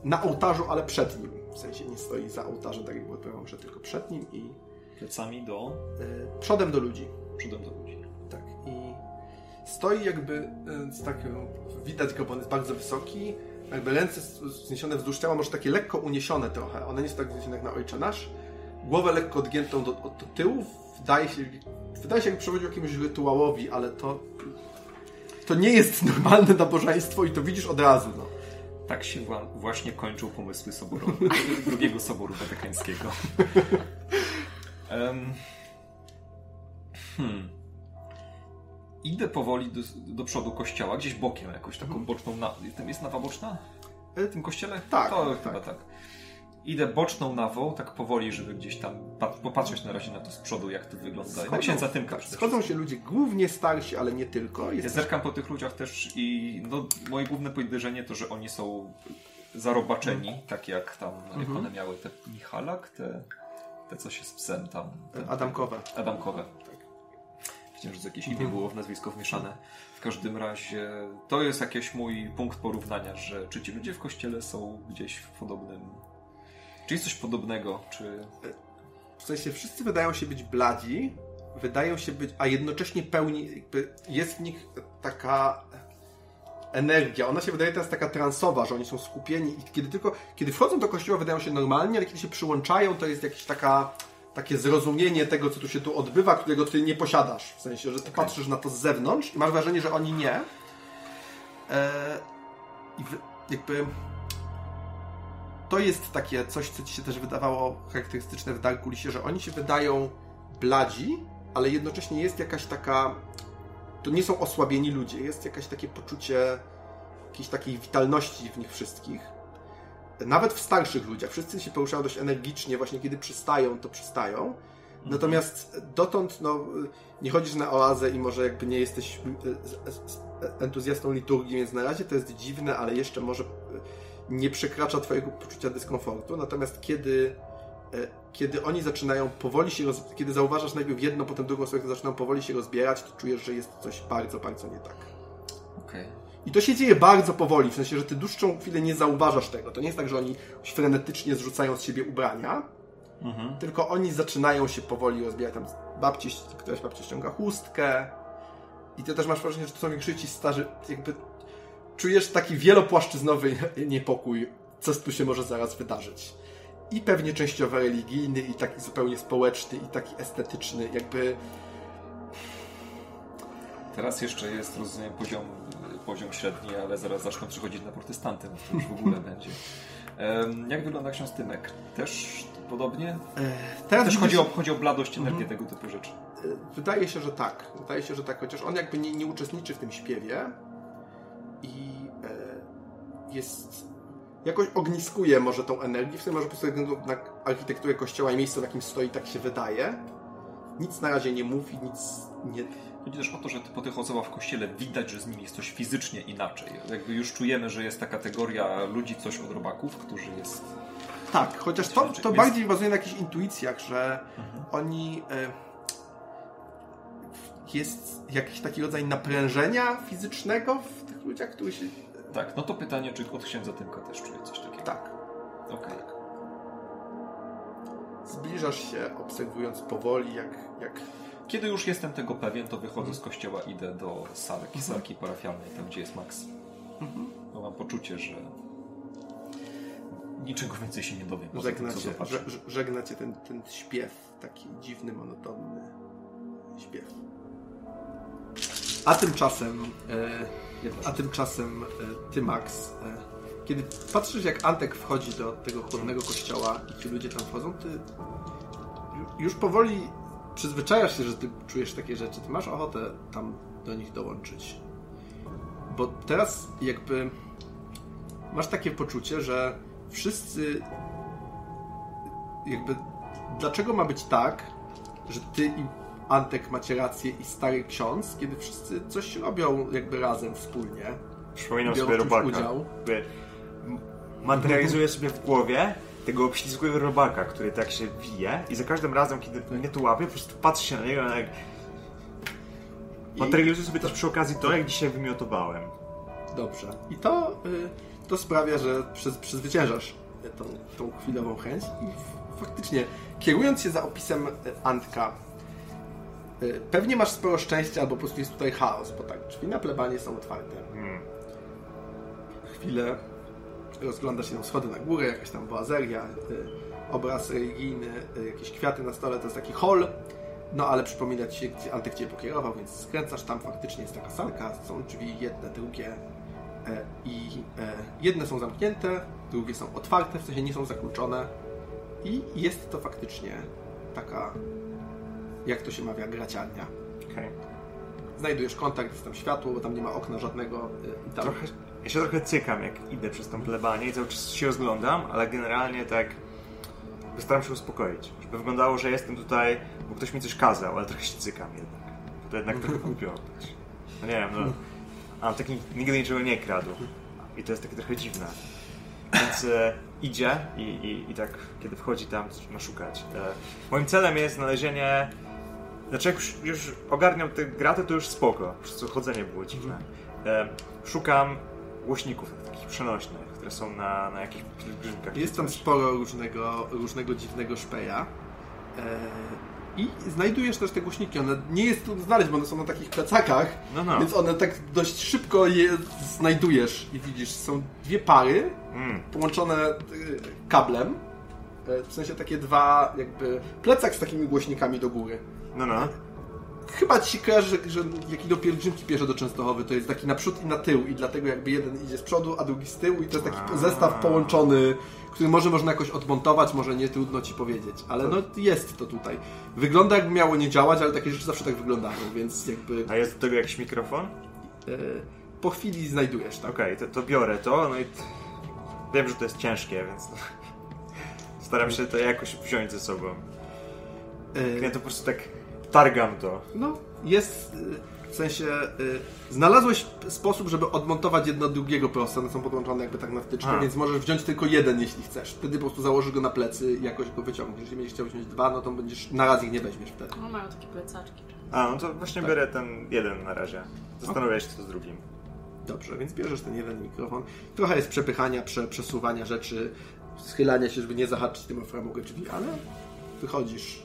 na ołtarzu, ale przed nim. W sensie nie stoi za ołtarzem, tak jak było odpowiadał, że tylko przed nim i Plecami do... e, przodem do ludzi. przodem do ludzi. Tak. I stoi jakby e, z taką, widać go, bo on jest bardzo wysoki, jakby ręce zniesione wzdłuż ciała, może takie lekko uniesione trochę. One nie są tak wzniesione jak na Ojcze Nasz. Głowę lekko odgiętą do, do tyłu. Wydaje się, wydaje się jakby przechodził jakiemuś rytuałowi, ale to to nie jest normalne nabożeństwo i to widzisz od razu. No. Tak się wła- właśnie kończą pomysły soboru, [laughs] drugiego soboru watykańskiego. Em, hmm. Idę powoli do, do przodu kościoła, gdzieś bokiem jakoś taką boczną na... Jest nawa boczna? E, W tym kościele? Tak, To tak. chyba tak. Idę boczną nawą, tak powoli, żeby gdzieś tam pat- popatrzeć na razie na to z przodu, jak to wygląda. Na księdza Tymka tak, przede schodzą się ludzie głównie starsi, ale nie tylko. Ja Jest zerkam po tych ludziach też i no, moje główne podejrzenie to, że oni są zarobaczeni, tak jak tam, jak Mhm. one miały te Michalak, te, te co się z psem tam. Te, Adamkowe. Adamkowe. Wiedziałem, że z jakieś Mhm. imię było w nazwisko wmieszane. W każdym razie to jest jakiś mój punkt porównania, że czy ci ludzie w kościele są gdzieś w podobnym... Czy jest coś podobnego, czy... W sensie wszyscy wydają się być bladzi, wydają się być, a jednocześnie pełni, jest w nich taka energia. Ona się wydaje teraz taka transowa, że oni są skupieni i kiedy tylko, kiedy wchodzą do kościoła wydają się normalnie, ale kiedy się przyłączają, to jest jakieś taka, takie zrozumienie tego, co tu się tu odbywa, którego ty nie posiadasz. W sensie, że ty patrzysz na to z zewnątrz i masz wrażenie, że oni nie. Eee, I jakby to jest takie coś, co ci się też wydawało charakterystyczne w Darkulisie, że oni się wydają bladzi, ale jednocześnie jest jakaś taka. To nie są osłabieni ludzie, jest jakieś takie poczucie jakiejś takiej witalności w nich wszystkich. Nawet w starszych ludziach. Wszyscy się poruszają dość energicznie, właśnie kiedy przystają, to przystają. Natomiast dotąd no, nie chodzisz na oazę i może jakby nie jesteś e, entuzjastą liturgii, więc na razie to jest dziwne, ale jeszcze może nie przekracza Twojego poczucia dyskomfortu. Natomiast kiedy kiedy oni zaczynają powoli się roz... kiedy zauważasz najpierw jedno, potem drugą osobę, które zaczynają powoli się rozbierać, to czujesz, że jest coś bardzo, bardzo nie tak. Okej. I to się dzieje bardzo powoli, w sensie, że ty dłuższą chwilę nie zauważasz tego. To nie jest tak, że oni frenetycznie zrzucają z siebie ubrania, Mhm. tylko oni zaczynają się powoli rozbierać. Tam babci, któraś babcia ściąga chustkę i ty też masz wrażenie, że to są większości starzy, jakby czujesz taki wielopłaszczyznowy niepokój, co tu się może zaraz wydarzyć. I pewnie częściowo religijny, i taki zupełnie społeczny, i taki estetyczny, jakby Teraz jeszcze jest, rozumiem, poziom, poziom średni, ale zaraz zaczną przechodzić na protestantyzm, to już w ogóle będzie. Jak wygląda ksiądz Tymek? Też podobnie? teraz Też chodzi o, chodzi o bladość, energię, tego typu rzeczy. Wydaje się, że tak. Wydaje się, że tak, chociaż on jakby nie, nie uczestniczy w tym śpiewie i e, jest. jakoś ogniskuje może tą energię, w tym może po prostu na architekturę kościoła i miejsce, w jakim stoi, tak się wydaje. Nic na razie nie mówi, nic nie. Chodzi też o to, że po tych osobach w kościele widać, że z nimi jest coś fizycznie inaczej. Jakby już czujemy, że jest ta kategoria ludzi, coś od robaków, którzy jest... Tak, chociaż to, to Więc- bardziej bazuje na jakichś intuicjach, że oni. E, jest jakiś taki rodzaj naprężenia fizycznego w tych ludziach, który się. Tak, no to pytanie, czy od księdza Tymka też czuje coś takiego? Tak. Okej. Zbliżasz się, obserwując powoli, jak, jak Kiedy już jestem tego pewien, to wychodzę z kościoła, idę do salki, salki parafialnej, tam gdzie jest Max. Bo mam poczucie, że niczego więcej się nie dowiem. poza tym, żegna cię, żegna cię ten, ten śpiew, taki dziwny, monotonny śpiew. A tymczasem, e, a tymczasem e, ty, Max, e, kiedy patrzysz, jak Antek wchodzi do tego chłodnego kościoła i ci ludzie tam wchodzą, ty ju- już powoli przyzwyczajasz się, że ty czujesz takie rzeczy. Ty masz ochotę tam do nich dołączyć. Bo teraz jakby masz takie poczucie, że wszyscy jakby dlaczego ma być tak, że ty i Antek macie rację i stary ksiądz, kiedy wszyscy coś robią jakby razem, wspólnie. Przypominam sobie robaka. udział. Materializuję sobie w głowie tego obślizgłego robaka, który tak się wije i za każdym razem, kiedy mnie tu łapie, po prostu patrzę się na niego jak... Materializuję sobie też przy okazji to, jak dzisiaj wymiotowałem. Dobrze. I to, y, to sprawia, że przez, przezwyciężasz tą, tą chwilową chęć i faktycznie, kierując się za opisem Antka, pewnie masz sporo szczęścia, albo po prostu jest tutaj chaos, bo tak, drzwi na plebanie są otwarte. Hmm. chwilę rozgląda się tam schody na górę, jakaś tam boazeria, y, obraz religijny, y, jakieś kwiaty na stole, to jest taki hall. No ale przypomina ci się, gdzie Antek cię pokierował, więc skręcasz tam, faktycznie jest taka salka, są drzwi jedne, drugie e, i e, jedne są zamknięte, drugie są otwarte, w sensie nie są zakluczone i jest to faktycznie taka, jak to się mawia, graciarnia. Okej. Znajdujesz kontakt, jest tam światło, bo tam nie ma okna żadnego y, i tam Trochę, ja się trochę cykam, jak idę przez tą plebanię i cały czas się rozglądam, ale generalnie tak staram się uspokoić. Żeby wyglądało, że jestem tutaj, bo ktoś mi coś kazał, ale trochę się cykam jednak. Bo to jednak trochę [laughs] głupio. No nie wiem, no. A taki nigdy niczego nie kradł. I to jest takie trochę dziwne. Więc e, idzie i, i, i tak, kiedy wchodzi tam, zaczyna szukać. E, moim celem jest znalezienie. Znaczy, jak już, już ogarniam te graty, to już spoko. Chodzenie było dziwne. E, szukam głośników takich przenośnych, które są na, na jakichś pielgrzymkach. Jest tam sporo różnego, różnego dziwnego szpeja. E, I znajdujesz też te głośniki. One nie jest trudno znaleźć, bo one są na takich plecakach, No, no. więc one tak dość szybko je znajdujesz i widzisz. Są dwie pary Mm. połączone e, kablem. E, W sensie takie dwa, jakby plecak z takimi głośnikami do góry. No, no. Chyba ci się kojarzy, że, że jak idą pielgrzymki piesze do Częstochowy, to jest taki naprzód i na tył i dlatego jakby jeden idzie z przodu, a drugi z tyłu i to jest taki zestaw połączony, który może można jakoś odmontować, może nie, trudno ci powiedzieć, ale no jest to tutaj. Wygląda jakby miało nie działać, ale takie rzeczy zawsze tak wyglądają, więc jakby A jest do tego jakiś mikrofon? e, po chwili znajdujesz, tak? Okej, to, to biorę to, no i wiem, że to jest ciężkie, więc [laughs] staram się to jakoś wziąć ze sobą. E, Ja to po prostu tak targam to. no, jest... e, W sensie, y, znalazłeś sposób, żeby odmontować jedno od drugiego prosto, one są podłączone jakby tak na wtyczkę, więc możesz wziąć tylko jeden, jeśli chcesz. Wtedy po prostu założysz go na plecy i jakoś go wyciągniesz. Jeżeli będziesz chciał wziąć dwa, no to będziesz, na raz ich nie weźmiesz wtedy. No mają takie plecaczki. A, no to właśnie biorę ten jeden na razie. Zastanawiam się co z drugim. Dobrze, więc bierzesz ten jeden mikrofon. Trochę jest przepychania, prze, przesuwania rzeczy, schylania się, żeby nie zahaczyć tym o framugę drzwi, ale wychodzisz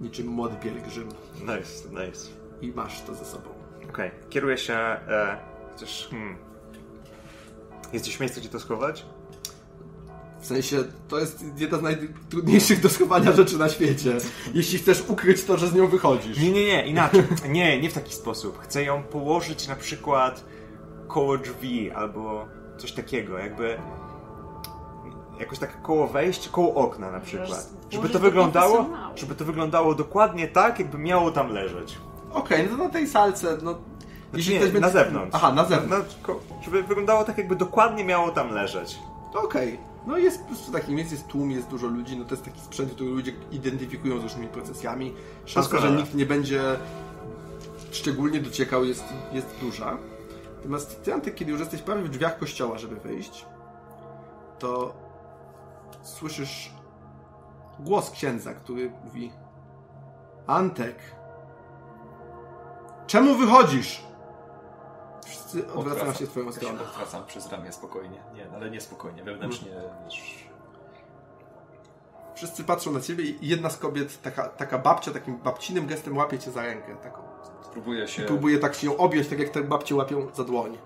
niczym młody pielgrzym Nice, nice. i masz to ze sobą. Okej, kieruję się. E, chociaż. Hmm. Jest gdzieś miejsce, gdzie to schować? W sensie, to jest jedna z najtrudniejszych do schowania rzeczy na świecie. Jeśli chcesz ukryć to, że z nią wychodzisz. Nie, nie, nie, inaczej. [laughs] Nie, nie w taki sposób. Chcę ją położyć na przykład koło drzwi albo coś takiego, jakby. Jakoś tak koło wejścia, koło okna na przykład. Żeby to wyglądało, żeby to wyglądało dokładnie tak, jakby miało tam leżeć. Okej, no to na tej salce, no... Znaczy nie, na zewnątrz. Aha, na zewnątrz. Ko- żeby wyglądało tak, jakby dokładnie miało tam leżeć. Okej. No jest po prostu taki miejsc, jest tłum, jest dużo ludzi, no to jest taki sprzęt, który ludzie identyfikują z różnymi procesjami. Szansa, że nikt nie będzie szczególnie dociekał jest, jest duża. Natomiast ty, Antek, kiedy już jesteś prawie w drzwiach kościoła, żeby wyjść, to słyszysz głos księdza, który mówi Antek, czemu wychodzisz? Wszyscy odwracają się w twoją Ja stronę. odwracam przez ramię spokojnie. Nie, ale nie spokojnie, wewnętrznie wiesz, Wszyscy patrzą na ciebie i jedna z kobiet, taka, taka babcia, takim babcinym gestem łapie cię za rękę. Taką. się, Próbuje tak się ją objąć, tak jak te babcie łapią za dłoń.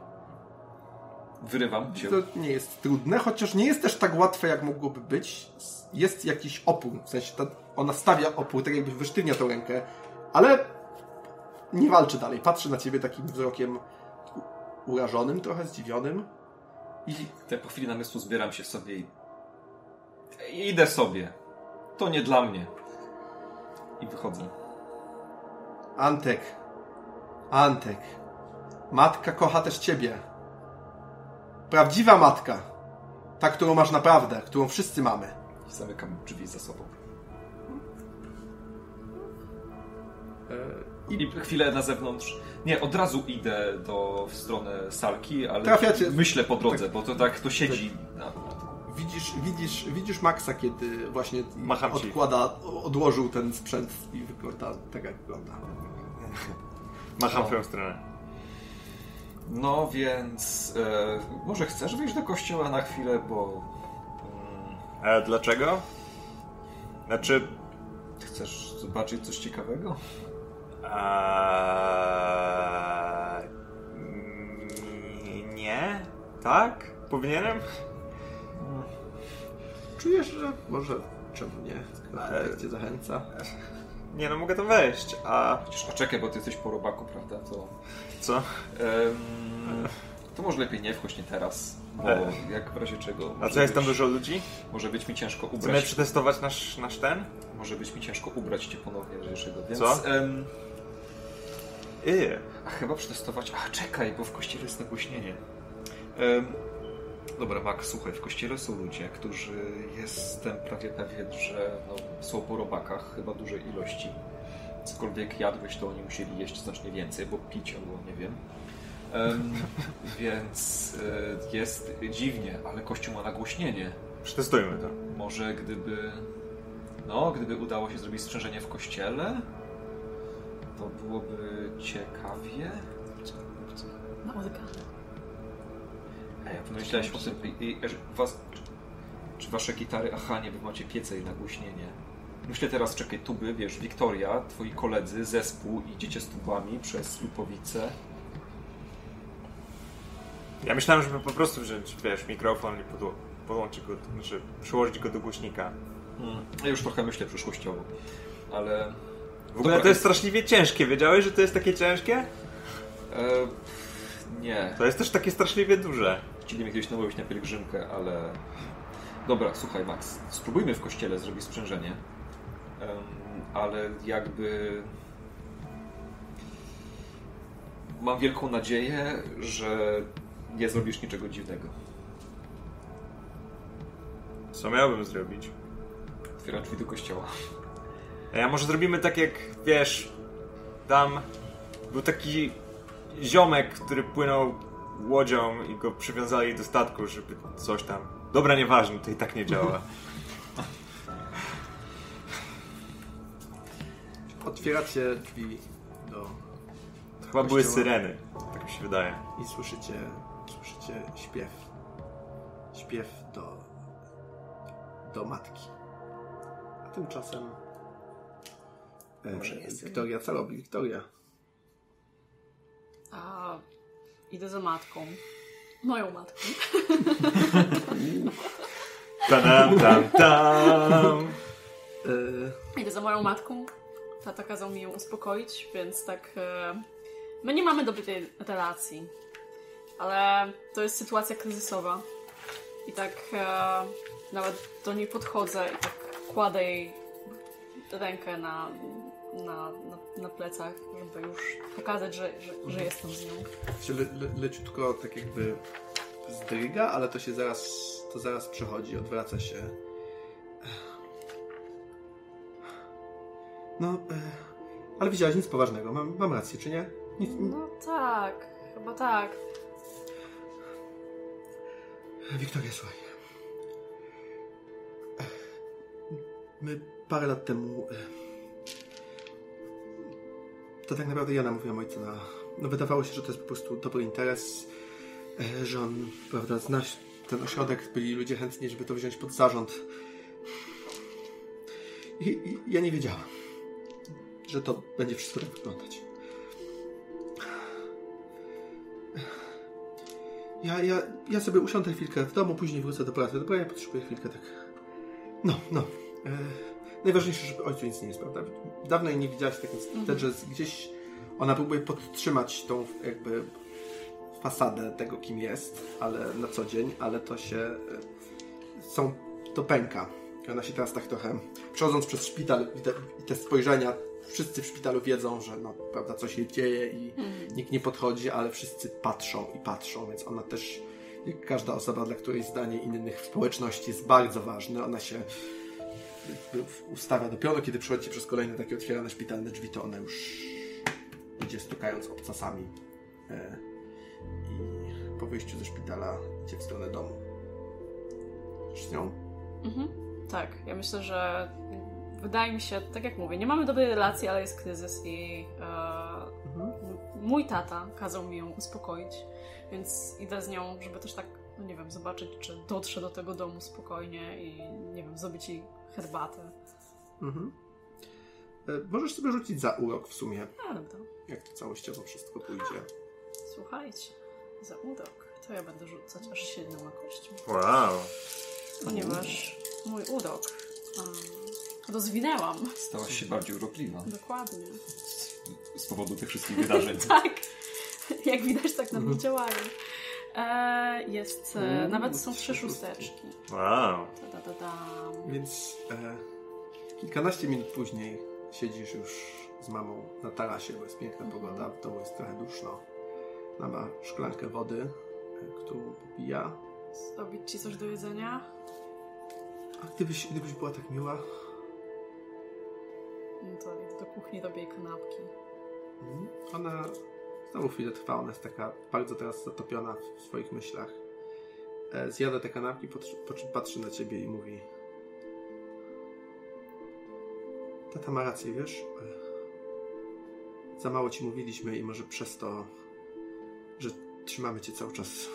Wyrywam się. To nie jest trudne, chociaż nie jest też tak łatwe, jak mogłoby być. Jest jakiś opór, w sensie ta, ona stawia opór, tak jakby wysztywnia tę rękę, ale nie walczy dalej. Patrzy na ciebie takim wzrokiem urażonym, trochę zdziwionym. I Te po chwili namysłu zbieram się sobie i... i idę sobie. To nie dla mnie. I wychodzę. Antek, Antek, matka kocha też ciebie. Prawdziwa matka. Ta, którą masz naprawdę, którą wszyscy mamy. I zamykam drzwi za sobą. I chwilę na zewnątrz. Nie, od razu idę do, w stronę salki, ale Trafiacie- myślę po drodze, bo to tak to siedzi. Na, Widzisz, widzisz, widzisz Maxa, kiedy właśnie Macham ci. odkłada, odłożył ten sprzęt i wygląda tak, jak wygląda. Macham w twoją stronę. No więc e, może chcesz wyjść do kościoła na chwilę, bo mm, A dlaczego? Znaczy. chcesz zobaczyć coś ciekawego? A... mm, Nie? Tak? Powinienem? Czujesz, że może czemu nie? Skoro tak cię zachęca. Nie, no mogę to wejść. A Chociaż, a czekaj, bo ty jesteś po robaku, prawda? To, co? to może lepiej nie wchodź nie teraz, bo E. jak w razie czego A co jest tam dużo ludzi? Może być mi ciężko Chcemy ubrać. przetestować nasz, nasz ten? Może być mi ciężko ubrać cię ponownie, razie czego. Więc, Co? em, Yy. A chyba przetestować. A czekaj, bo w kościele jest nagłośnienie. Dobra, Max, słuchaj, w kościele są ludzie, którzy jestem prawie pewien, że no, są po robakach, chyba dużej ilości. Cokolwiek jadłeś, to oni musieli jeść znacznie więcej, bo pić albo nie wiem. Em, [laughs] więc e, jest dziwnie, ale kościół ma nagłośnienie. Przetestujmy to. Może gdyby. No, gdyby udało się zrobić sprzężenie w kościele, to byłoby ciekawie. No. Ej, a pomyślałeś o tym, i- i- was, czy wasze gitary, aha, nie, wy macie piece i nagłośnienie. Myślę teraz, czekaj, tuby, wiesz, Wiktoria, twoi koledzy, zespół, idziecie z tubami przez Lupowice. Ja myślałem, żeby po prostu wziąć, wiesz, mikrofon i podło- podłączyć go, znaczy przyłożyć go do głośnika. Hmm. Ja już trochę myślę przyszłościowo, ale... W ogóle to jest straszliwie ciężkie. Wiedziałeś, że to jest takie ciężkie? E, nie. To jest też takie straszliwie duże. Chcieli mnie kiedyś namówić na pielgrzymkę, ale... Dobra, słuchaj Max, spróbujmy w kościele zrobić sprzężenie, ale jakby... Mam wielką nadzieję, że nie zrobisz niczego dziwnego. Co miałbym zrobić? Otwieram drzwi do kościoła. A ja może zrobimy tak jak, wiesz, dam Był taki ziomek, który płynął łodzią i go przywiązali do statku, żeby coś tam... Dobra, nieważne, to i tak nie działa. [laughs] Otwieracie drzwi do... To chyba były Kościoła. syreny, tak mi się wydaje. i słyszycie, słyszycie śpiew. Śpiew do, do matki. A tymczasem Może e, jest. Wiktoria, co robi Wiktoria? A, idę za matką. Moją matką. Tadam, tam, tam. E, Idę za moją matką. Tata kazał mi ją uspokoić, więc tak. E, my nie mamy dobrej relacji, ale to jest sytuacja kryzysowa. I tak e, nawet do niej podchodzę i tak kładę jej rękę na, na, na, na plecach, żeby już pokazać, że, że, że jestem z nią. się le, le, leciutko tak jakby zdryga, ale to się zaraz, to zaraz przechodzi, odwraca się. No, e, ale widziałaś nic poważnego, mam, mam rację, czy nie? Nic, No tak, chyba tak. Wiktoria, słuchaj. My parę lat temu. e, To tak naprawdę ja namówiłam ojca na. No, wydawało się, że to jest po prostu dobry interes, e, że on, prawda, zna ten ośrodek, byli ludzie chętni, żeby to wziąć pod zarząd. I, i ja nie wiedziałam, że to będzie wszystko tak wyglądać. Ja, ja, ja sobie usiądę chwilkę w domu, później wrócę do pracy. Dobra, ja potrzebuję chwilkę tak. No, no. E, najważniejsze, żeby ojcu nic nie jest, prawda? Dawno jej nie widziałaś, tak więc widać, że gdzieś ona próbuje podtrzymać tą jakby fasadę tego, kim jest, ale na co dzień, ale to się e, są, to pęka. I ona się teraz tak trochę, przechodząc przez szpital i te, i te spojrzenia, wszyscy w szpitalu wiedzą, że no, prawda, coś się dzieje i nikt nie podchodzi, ale wszyscy patrzą i patrzą, więc ona też, jak każda osoba, dla której zdanie innych w społeczności jest bardzo ważne, ona się jakby ustawia do pionu, kiedy przychodzi przez kolejne takie otwierane szpitalne drzwi, to ona już idzie stukając obcasami e, i po wyjściu ze szpitala idzie w stronę domu. Z nią? Mhm. Tak, ja myślę, że wydaje mi się, tak jak mówię, nie mamy dobrej relacji, ale jest kryzys i e, Mhm. mój tata kazał mi ją uspokoić, więc idę z nią, żeby też tak, no nie wiem, zobaczyć, czy dotrze do tego domu spokojnie i nie wiem, zrobić jej herbatę. Mhm. E, możesz sobie rzucić za urok w sumie, A, dobra. jak to całościowo wszystko pójdzie. Słuchajcie, za urok to ja będę rzucać aż siedmioma kośćmi, Wow. ponieważ mój urok um, rozwinęłam. Stałaś się bardziej urokliwa Dokładnie. z powodu tych wszystkich wydarzeń. [laughs] Tak. Jak widać, tak na mnie działają. E, jest, e, Mm, nawet są trzy szósteczki. Wow. Ta, ta, ta. Więc e, kilkanaście minut później siedzisz już z mamą na tarasie, bo jest piękna pogoda, w domu jest trochę duszno. Mama ma szklankę wody, e, którą popija. Zrobić ci coś do jedzenia? A gdybyś, gdybyś była tak miła, To idę do kuchni robię kanapki. Mhm. Ona znowu chwilę trwa, ona jest taka bardzo teraz zatopiona w swoich myślach. E, Zjada te kanapki, patrzy na ciebie i mówi Tata ma rację, wiesz? E, Za mało ci mówiliśmy i może przez to, że trzymamy cię cały czas.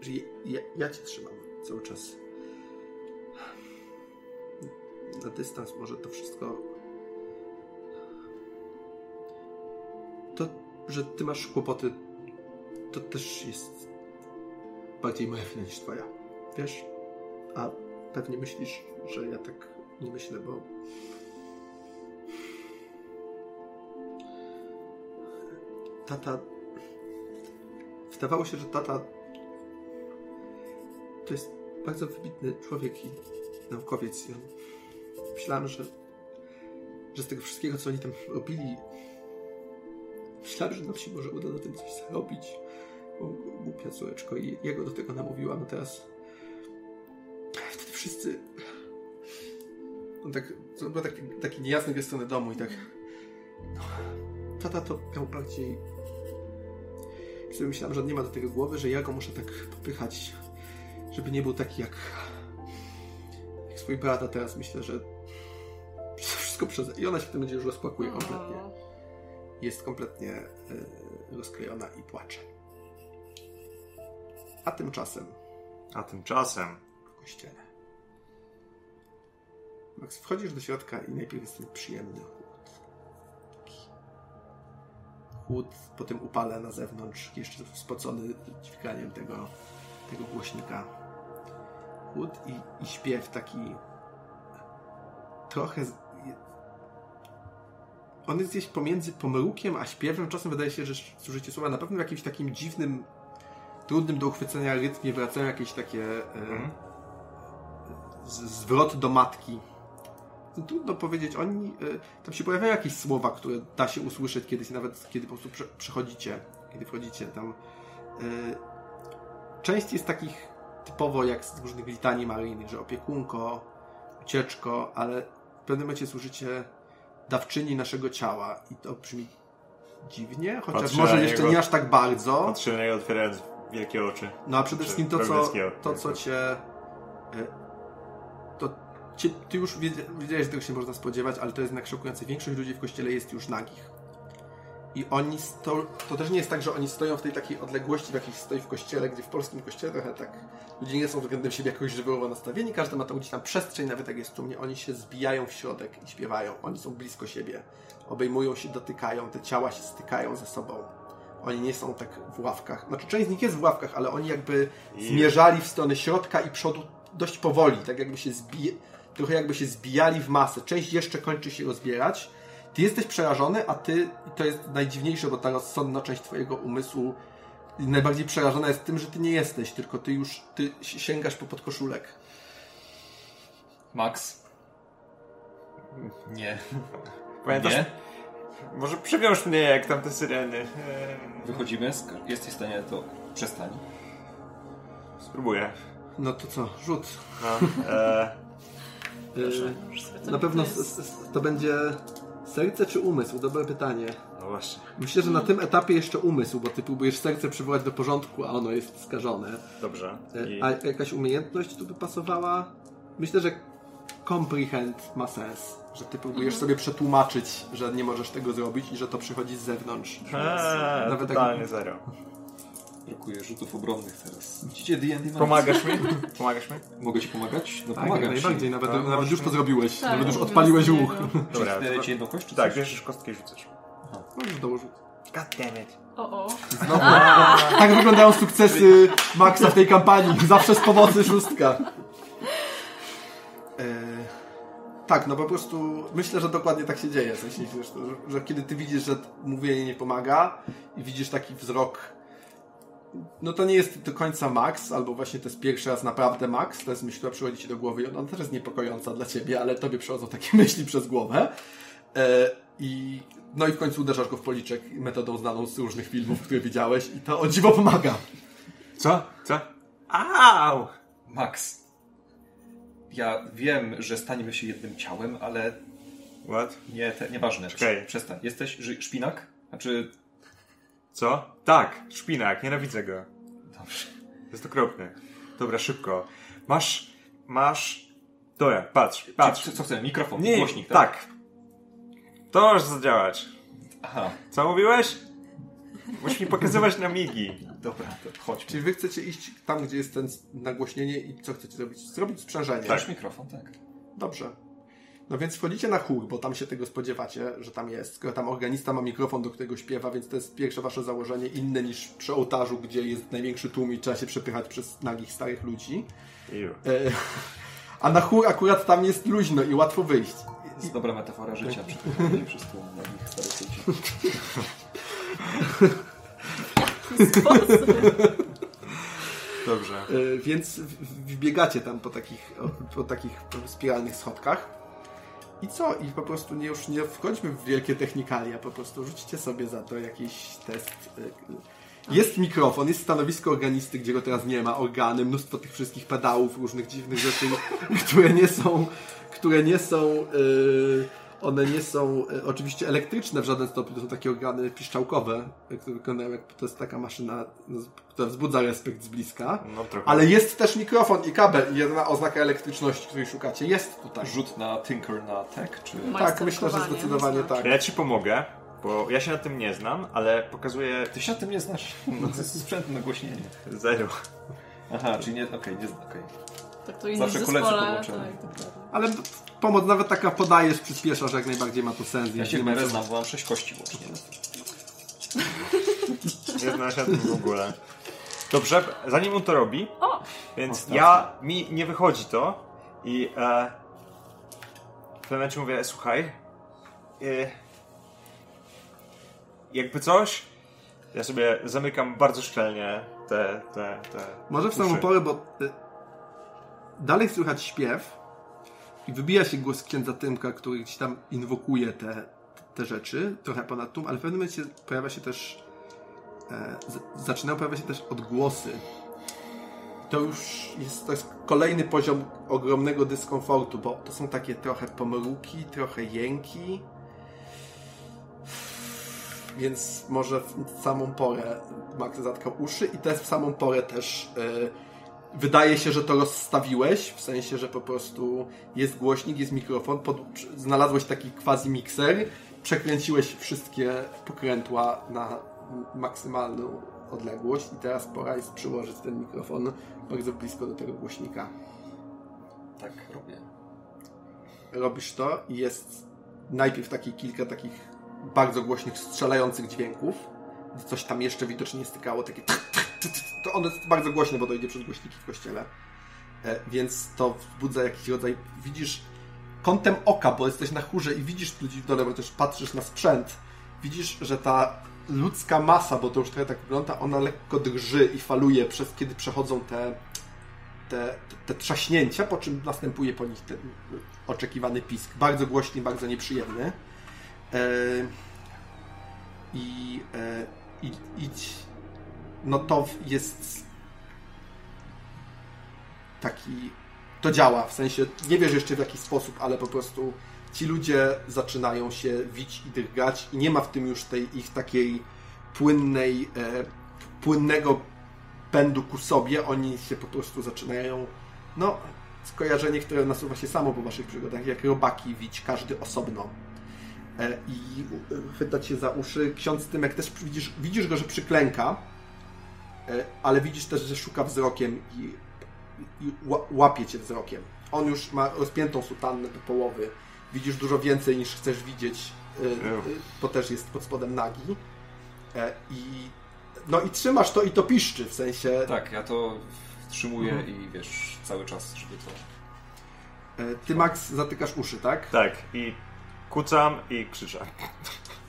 Że ja, ja cię trzymam cały czas. Na dystans może to wszystko że ty masz kłopoty, to też jest bardziej moja wina niż twoja. Wiesz? A pewnie myślisz, że ja tak nie myślę, bo tata wydawało się, że tata to jest bardzo wybitny człowiek i naukowiec i myślałem, że że z tego wszystkiego, co oni tam robili, Myślałem, że nam się może uda na tym coś zarobić. Bo głupia córeczko i jego do tego namówiłam, a teraz wtedy wszyscy on tak, zrobił taki, taki niejasny w stronę domu i tak no, tata to miał bardziej... Sobie myślałem, że on nie ma do tego głowy, że ja go muszę tak popychać, żeby nie był taki jak, jak swój brat, a teraz myślę, że wszystko przez... I ona się w tym będzie już rozpłakuje kompletnie. Jest kompletnie y, rozklejona i płacze. A tymczasem A tymczasem... w kościele. Max, wchodzisz do środka i najpierw jest ten przyjemny chłód. Taki chłód po tym upale na zewnątrz, jeszcze spocony dźwiganiem tego, tego głośnika. Chłód i, i śpiew taki trochę... On jest gdzieś pomiędzy pomrukiem a śpiewem. Czasem wydaje się, że zużycie słowa na pewno w jakimś takim dziwnym, trudnym do uchwycenia rytmie wracają jakieś takie... e, Mhm. z- zwrot do matki. No, Trudno powiedzieć, oni. y, Tam się pojawiają jakieś słowa, które da się usłyszeć kiedyś, nawet kiedy po prostu prze- przechodzicie, kiedy wchodzicie tam. y, Część jest takich typowo jak z różnych litanii maryjnych, że opiekunko, ucieczko, ale w pewnym momencie słyszycie dawczyni naszego ciała i to brzmi dziwnie, chociaż Patrzę może jeszcze niego. nie aż tak bardzo. Patrzę na niego otwierając wielkie oczy. No a przede wszystkim to, co, to, co cię. e, To cię, ty już wiedziałeś, że tego się można spodziewać, ale to jest jednak szokujące. Większość ludzi w kościele jest już nagich. I oni sto, to też nie jest tak, że oni stoją w tej takiej odległości, w jakiej stoi w kościele, gdzie w polskim kościele trochę tak ludzie nie są względem siebie jakoś żywiołowo nastawieni, każdy ma tam gdzieś tam przestrzeń, nawet jak jest tłumnie, oni się zbijają w środek i śpiewają. Oni są blisko siebie, obejmują się, dotykają, te ciała się stykają ze sobą. Oni nie są tak w ławkach. Znaczy, część z nich jest w ławkach, ale oni jakby I- zmierzali w stronę środka i przodu dość powoli, tak jakby się zbije, trochę jakby się zbijali w masę. Część jeszcze kończy się rozbierać. Ty jesteś przerażony, a ty, i to jest najdziwniejsze, bo ta rozsądna część twojego umysłu najbardziej przerażona jest tym, że ty nie jesteś, tylko ty już, ty si- sięgasz po podkoszulek. Max? Nie. Pamiętasz? Nie? Może przywiąż mnie jak tam te syreny. Wychodzimy, jesteś w stanie to przestań. Spróbuję. No to co, rzut. No, już sobie to na pewno to będzie serce czy umysł? Dobre pytanie. no właśnie. Myślę, że na tym etapie jeszcze umysł, bo ty próbujesz serce przywołać do porządku, a ono jest skażone. Dobrze. E, I... A jakaś umiejętność tu by pasowała? Myślę, że comprehend ma sens. Że ty próbujesz sobie przetłumaczyć, że nie możesz tego zrobić i że to przychodzi z zewnątrz. Eee, Nawet totalnie tak- zero. Brakuje rzutów obronnych teraz. Widzicie D&D Max? Pomagasz mi? Pomagasz mi? Mogę ci pomagać? No Tak, pomagam najbardziej. ci. Nawet, No, nawet możesz już to zrobiłeś. Tak, nawet już mówiąc odpaliłeś łuk. niego. Dobra, ci jedną kość, czy Tak, bierzesz kostkę i rzucasz. Możesz dołożyć. God damn it. O, o. Znowu. [laughs] Tak wyglądają sukcesy Maxa w tej kampanii. Zawsze z pomocy szóstka. [laughs] E, tak, no po prostu myślę, że dokładnie tak się dzieje. W sensie, że, że kiedy ty widzisz, że mówienie nie pomaga i widzisz taki wzrok, no to nie jest do końca Max, albo właśnie to jest pierwszy raz naprawdę Max, to jest myśl, która przychodzi ci do głowy i ona też jest niepokojąca dla ciebie, ale tobie przychodzą takie [laughs] myśli przez głowę. E, I no i w końcu uderzasz go w policzek metodą znaną z różnych filmów, które widziałeś i to o dziwo pomaga. Co? Co? Au! Max. Ja wiem, że staniemy się jednym ciałem, ale What? nie, te, nieważne. Czekaj. Przestań. Jesteś szpinak? Znaczy, Co? Tak, szpinak, nienawidzę go. dobrze. To jest okropne. Dobra, szybko. Masz, masz... Dobra, patrz, patrz. Co, co chcę? Mikrofon, Nie, głośnik, tak? tak. To może zadziałać. Aha, Co mówiłeś? Musisz mi pokazywać na migi. dobra, to chodźmy. Czyli wy chcecie iść tam, gdzie jest ten nagłośnienie i co chcecie zrobić? Zrobić sprzężenie. Masz mikrofon, tak. Dobrze. No więc wchodzicie na chór, bo tam się tego spodziewacie, że tam jest. Skoro tam organista ma mikrofon, do którego śpiewa, więc to jest pierwsze wasze założenie, inne niż przy ołtarzu, gdzie jest największy tłum i trzeba się przepychać przez nagich starych ludzi. Iu. E, [laughs] a na chór akurat tam jest luźno i łatwo wyjść. To jest dobra metafora życia. Przeprowadzenie przez tłum nagich starych ludzi. [laughs] Dobrze. E, Więc wbiegacie tam po takich, po takich spiralnych schodkach. I co? I po prostu nie, już nie wchodźmy w wielkie technikalia, po prostu rzućcie sobie za to jakiś test. e, Jest mikrofon, jest stanowisko organisty, gdzie go teraz nie ma, organy, mnóstwo tych wszystkich pedałów, różnych dziwnych rzeczy, [laughs] które nie są, które nie są e, One nie są e, oczywiście elektryczne w żaden stopniu, to są takie organy piszczałkowe, e, które wyglądają jak to jest taka maszyna, no, która wzbudza respekt z bliska. No trochę. Ale jest też mikrofon i kabel i jedna oznaka elektryczności, której szukacie, jest tutaj. Rzut na Tinker na Tech, czy... Tak, myślę, że zdecydowanie tak. Ja ci pomogę, bo ja się na tym nie znam, ale pokazuję Ty się na tym nie znasz. No, to jest sprzęt nagłośnienie. zero. Aha, czyli nie... Okej, nie... okej. Tak to inni Zawsze koledzy zespole. połączeni. Tak, dokładnie. Ale pomoc nawet taka podajesz, przyspieszasz, jak najbardziej ma to sens. Ja się w miarę znam, bo mam 6 kości łącznie. [laughs] Nie znam się na tym w ogóle. Dobrze, zanim on to robi, O! więc O, ja, mi nie wychodzi to i e, w pewnym momencie mówię, słuchaj, e, jakby coś, ja sobie zamykam bardzo szczelnie te, te, te Może w samą porę, bo y, dalej słychać śpiew i wybija się głos księdza Tymka, który gdzieś tam inwokuje te, te rzeczy, trochę ponad tłum, ale w pewnym momencie pojawia się też e, z, zaczynają pojawiać się też odgłosy. To już jest, to jest kolejny poziom ogromnego dyskomfortu, bo to są takie trochę pomruki, trochę jęki. Więc może w samą porę Max zatkał uszy i też w samą porę też e, wydaje się, że to rozstawiłeś, w sensie, że po prostu jest głośnik, jest mikrofon, pod, znalazłeś taki quasi mikser, przekręciłeś wszystkie pokrętła na maksymalną odległość i teraz pora jest przyłożyć ten mikrofon bardzo blisko do tego głośnika. Tak robię. Robisz to i jest najpierw takie kilka takich bardzo głośnych, strzelających dźwięków. Coś tam jeszcze widocznie stykało, takie to ono jest bardzo głośne, bo to idzie przez głośniki w kościele. E, więc to wzbudza jakiś rodzaj, widzisz kątem oka, bo jesteś na chórze i widzisz ludzi w dole, bo też patrzysz na sprzęt. Widzisz, że ta ludzka masa, bo to już trochę tak wygląda, ona lekko drży i faluje, przez kiedy przechodzą te, te, te trzaśnięcia, po czym następuje po nich ten oczekiwany pisk. Bardzo głośny, bardzo nieprzyjemny. E, I, e, i, i no to jest taki to działa, w sensie nie wiesz jeszcze w jaki sposób, ale po prostu ci ludzie zaczynają się wić i drgać i nie ma w tym już tej ich takiej płynnej, e, płynnego pędu ku sobie, oni się po prostu zaczynają no, skojarzenie, które nasuwa się samo po waszych przygodach, jak robaki wić, każdy osobno. E, I e, chwytać się za uszy. Ksiądz Tymek też widzisz, widzisz go, że przyklęka, e, ale widzisz też, że szuka wzrokiem i, i ła- łapie cię wzrokiem. On już ma rozpiętą sutannę do połowy. Widzisz dużo więcej niż chcesz widzieć, bo też jest pod spodem nagi. I no i trzymasz to i to piszczy, w sensie Tak, ja to wstrzymuję Mhm. i wiesz, cały czas, żeby to... ty Max zatykasz uszy, tak? Tak, i kucam i krzyczę.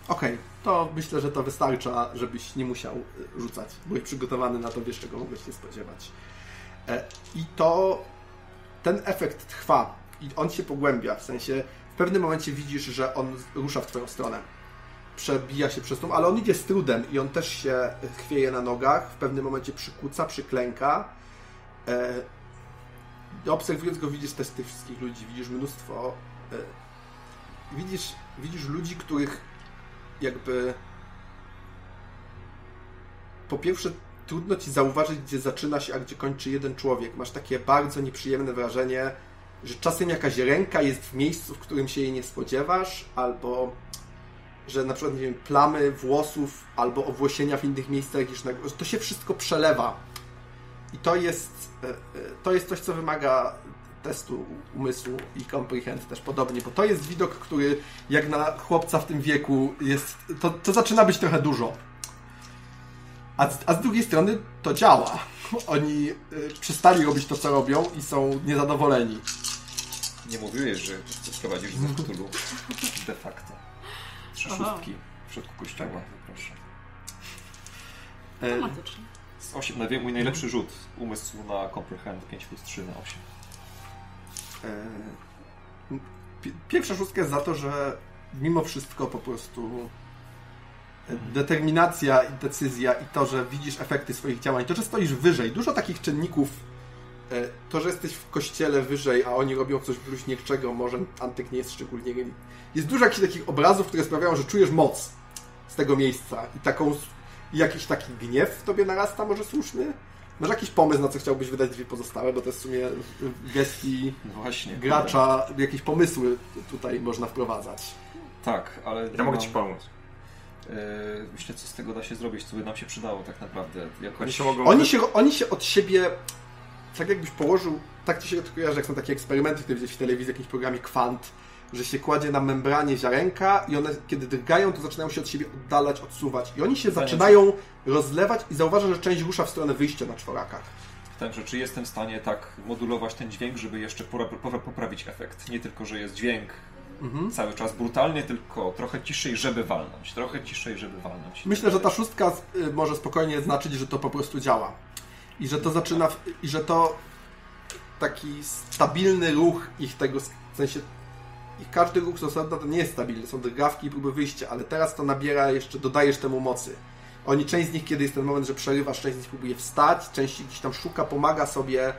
Okej, to myślę, że to wystarcza, żebyś nie musiał y, rzucać. Byłeś przygotowany na to, wiesz czego mogłeś się spodziewać. E, I to ten efekt trwa i on się pogłębia. W sensie w pewnym momencie widzisz, że on rusza w twoją stronę. Przebija się przez tą, ale on idzie z trudem i on też się chwieje na nogach. W pewnym momencie przykuca, przyklęka. E, obserwując go widzisz też tych wszystkich ludzi, widzisz mnóstwo e, widzisz, widzisz ludzi, których jakby po pierwsze trudno ci zauważyć, gdzie zaczyna się, a gdzie kończy jeden człowiek. Masz takie bardzo nieprzyjemne wrażenie, że czasem jakaś ręka jest w miejscu, w którym się jej nie spodziewasz, albo że na przykład, nie wiem, plamy włosów albo owłosienia w innych miejscach niż na to się wszystko przelewa. I to jest, e, e, to jest coś, co wymaga testu umysłu i comprehend też podobnie, bo to jest widok, który jak na chłopca w tym wieku jest, to, to zaczyna być trochę dużo. A z, a z drugiej strony to działa. Oni y, przestali robić to, co robią i są niezadowoleni. Nie mówiłeś, że sprowadzisz ze Cthulhu. [laughs] De facto. Trzy Aha. szóstki w środku kościoła, proszę. E, Dramatycznie. Z 8, na mój najlepszy rzut umysłu na comprehend 5 plus 3 na 8. e, pi- pierwsza szóstka jest za to, że mimo wszystko po prostu e, determinacja i decyzja i to, że widzisz efekty swoich działań, to, że stoisz wyżej, dużo takich czynników e, to, że jesteś w kościele wyżej, a oni robią coś bluźnierczego, może Antyk nie jest szczególnie... Jest dużo jakichś takich obrazów, które sprawiają, że czujesz moc z tego miejsca i taką, i jakiś taki gniew w tobie narasta, może słuszny? Masz jakiś pomysł, na co chciałbyś wydać dwie pozostałe, bo to jest w sumie w gestii właśnie. gracza, jakieś pomysły tutaj można wprowadzać. Tak, ale... Ja mogę mam- ci pomóc. E, myślę, co z tego da się zrobić, co by nam się przydało tak naprawdę. Jakoś... Oni się mogą... Oni się, oni się od siebie, tak jakbyś położył, tak ci się to kojarzy, jak są takie eksperymenty, które widzisz w telewizji, w jakimś programie Kwant, że się kładzie na membranie ziarenka i one, kiedy drgają, to zaczynają się od siebie oddalać, odsuwać. I oni się zaczynają rozlewać i zauważa, że część rusza w stronę wyjścia na czworakach. Także czy jestem w stanie tak modulować ten dźwięk, żeby jeszcze poprawić efekt? Nie tylko, że jest dźwięk Mhm. cały czas brutalny, tylko trochę ciszej, żeby walnąć. Trochę ciszej, żeby walnąć. Myślę, że ta szóstka y, może spokojnie znaczyć, że to po prostu działa. I że to zaczyna, w, i że to taki stabilny ruch ich tego, w sensie ich każdy ruch z osobna to nie jest stabilny, są drgawki i próby wyjścia, ale teraz to nabiera jeszcze, dodajesz temu mocy. Oni, część z nich, kiedy jest ten moment, że przerywasz, część z nich próbuje wstać, część gdzieś tam szuka, pomaga sobie.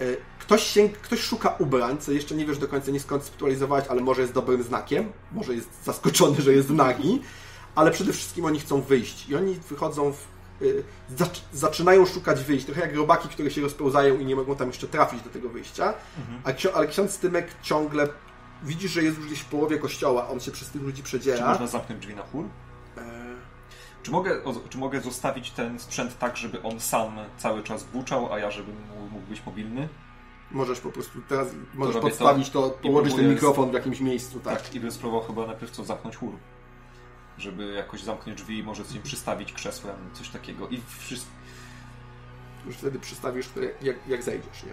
Y, Ktoś, sięg, ktoś szuka ubrań, co jeszcze nie wiesz do końca, nie skonceptualizowałeś, ale może jest dobrym znakiem, może jest zaskoczony, że jest nagi, ale przede wszystkim oni chcą wyjść i oni wychodzą w, zac- zaczynają szukać wyjść, trochę jak robaki, które się rozpełzają i nie mogą tam jeszcze trafić do tego wyjścia, ksio- ale ksiądz Tymek ciągle widzi, że jest już gdzieś w połowie kościoła, on się przez tych ludzi Czy przedziera. można zamknąć drzwi na chór? E, Czy mogę, o- czy mogę zostawić ten sprzęt tak, żeby on sam cały czas buczał, a ja żebym mógł- być mobilny? Możesz po prostu teraz możesz robię podstawić to, położyć ten mikrofon w jakimś miejscu, tak. Tak. I bym spróbował chyba najpierw co zamknąć chór. Żeby jakoś zamknąć drzwi i może coś im przystawić krzesłem, coś takiego. I wszystko. Już wtedy przystawisz to jak, jak, jak zejdziesz, nie?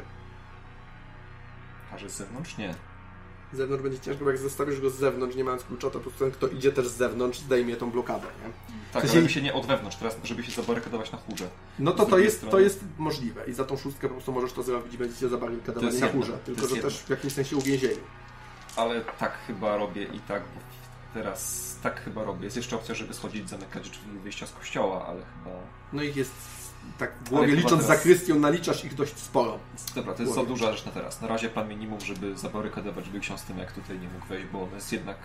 A że z zewnątrz? Nie. Z zewnątrz będzie ciężko, bo jak zostawisz go z zewnątrz, nie mając klucza, to po prostu ten, kto idzie też z zewnątrz, zdejmie tą blokadę, nie? Tak, W sensie- ale się nie od wewnątrz, teraz żeby się zabarykadować na chórze. No to to jest, to jest możliwe i za tą szóstkę po prostu możesz to zrobić i będziecie zabarykadowani na to tylko że jedno. też w jakimś sensie uwięzieni. Ale tak chyba robię i tak, bo teraz tak chyba robię. Jest jeszcze opcja, żeby schodzić, zamykać drzwi wyjścia z kościoła, ale chyba... No ich jest tak w głowie, licząc teraz- zakrystią, naliczasz ich dość sporo. Dobra, to jest za duża rzecz na teraz. Na razie plan minimum, żeby zabarykadować drzwi ksiądz tym, jak tutaj nie mógł wejść, bo on jest jednak...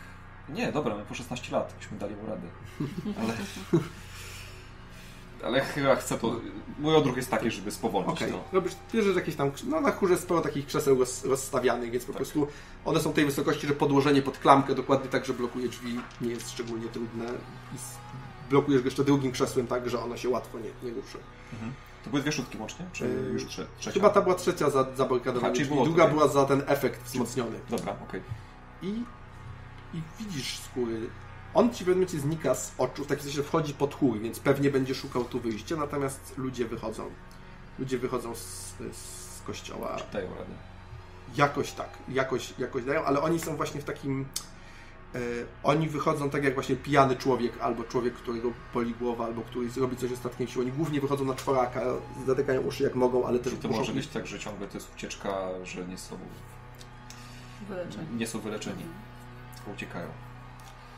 Nie, dobra, my po 16 lat, byśmy dali mu radę. Ale... Ale chyba chcę to... Mój odruch jest taki, żeby spowolnić Okej, to. robisz, bierzesz jakieś tam, no na chórze jest sporo takich krzeseł roz, rozstawianych, więc po Tak. prostu one są tej wysokości, że podłożenie pod klamkę dokładnie tak, że blokuje drzwi, nie jest szczególnie trudne i blokujesz go jeszcze drugim krzesłem tak, że ono się łatwo nie, nie ruszy. Mhm. To były dwie szóstki łącznie? Czy Yy, już trze trzecia? Chyba ta była trzecia za zabarykadowanie Aha, czyli druga tutaj. była za ten efekt wzmocniony. Dobra, okej. I, i widzisz skóry. On ci w pewnym momencie znika z oczu, w takim sensie wchodzi pod chór, więc pewnie będzie szukał tu wyjścia, natomiast ludzie wychodzą. Ludzie wychodzą z, z kościoła. Dają radę. Jakoś tak, jakoś, jakoś dają, ale oni są właśnie w takim. E, oni wychodzą tak jak właśnie pijany człowiek, albo człowiek, którego boli głowa, albo który zrobi coś ostatkiem sił. Oni głównie wychodzą na czworaka, zatykają uszy jak mogą, ale też Czy to muszą może być tak, że ciągle to jest ucieczka, że nie są, Wyleczenie. nie są wyleczeni, tylko uciekają.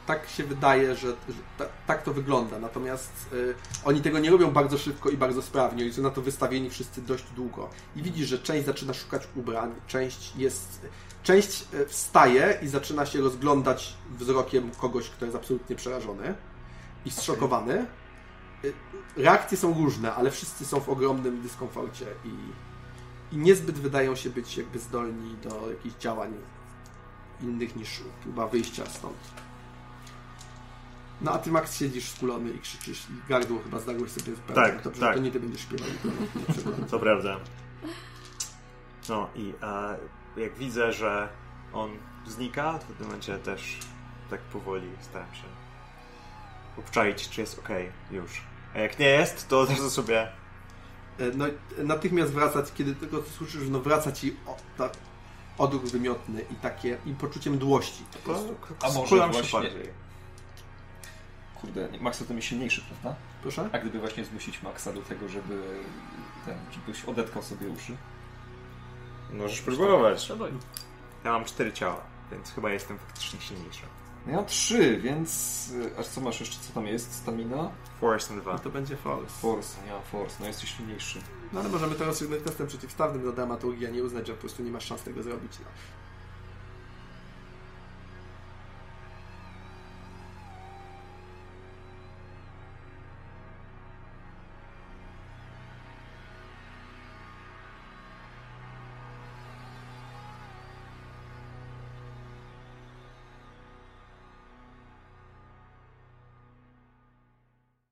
Tak się wydaje, że, że ta, tak to wygląda. Natomiast y, oni tego nie robią bardzo szybko i bardzo sprawnie. Oni są na to wystawieni wszyscy dość długo. I widzisz, że część zaczyna szukać ubrań, część jest. Część y, wstaje i zaczyna się rozglądać wzrokiem kogoś, kto jest absolutnie przerażony i zszokowany. Y, Reakcje są różne, ale wszyscy są w ogromnym dyskomforcie i, i niezbyt wydają się być jakby zdolni do jakichś działań innych niż próba wyjścia stąd. No a ty Max siedzisz skulony i krzyczysz i gardło chyba zdarłeś sobie w Tak, Dobrze, tak. to nie ty będziesz śpiewał. [laughs] To prawda. No i e, jak widzę, że on znika, to w tym momencie też tak powoli staram się obczaić, czy jest ok już. A jak nie jest, to od razu sobie... E, No i natychmiast wracać, kiedy tylko słyszysz, no wraca ci o, ta, odruch wymiotny i takie, i poczucie mdłości po prostu. A może właśnie- bardziej. Kurde, Maxa to mi silniejszy, prawda? Proszę? A gdyby właśnie zmusić Maxa do tego, żeby ten, żebyś odetkał sobie uszy. Możesz próbować. Ja mam cztery ciała, więc chyba jestem faktycznie silniejszy. No ja mam trzy, więc... y, Aż co masz jeszcze? Co tam jest? Stamina? Force na dwa. No to będzie false. Force, ja mam force. No jesteś silniejszy. No ale możemy to rozstrzygnąć testem przeciwstawnym do dramaturgii, a nie uznać, że po prostu nie masz szans tego zrobić. No.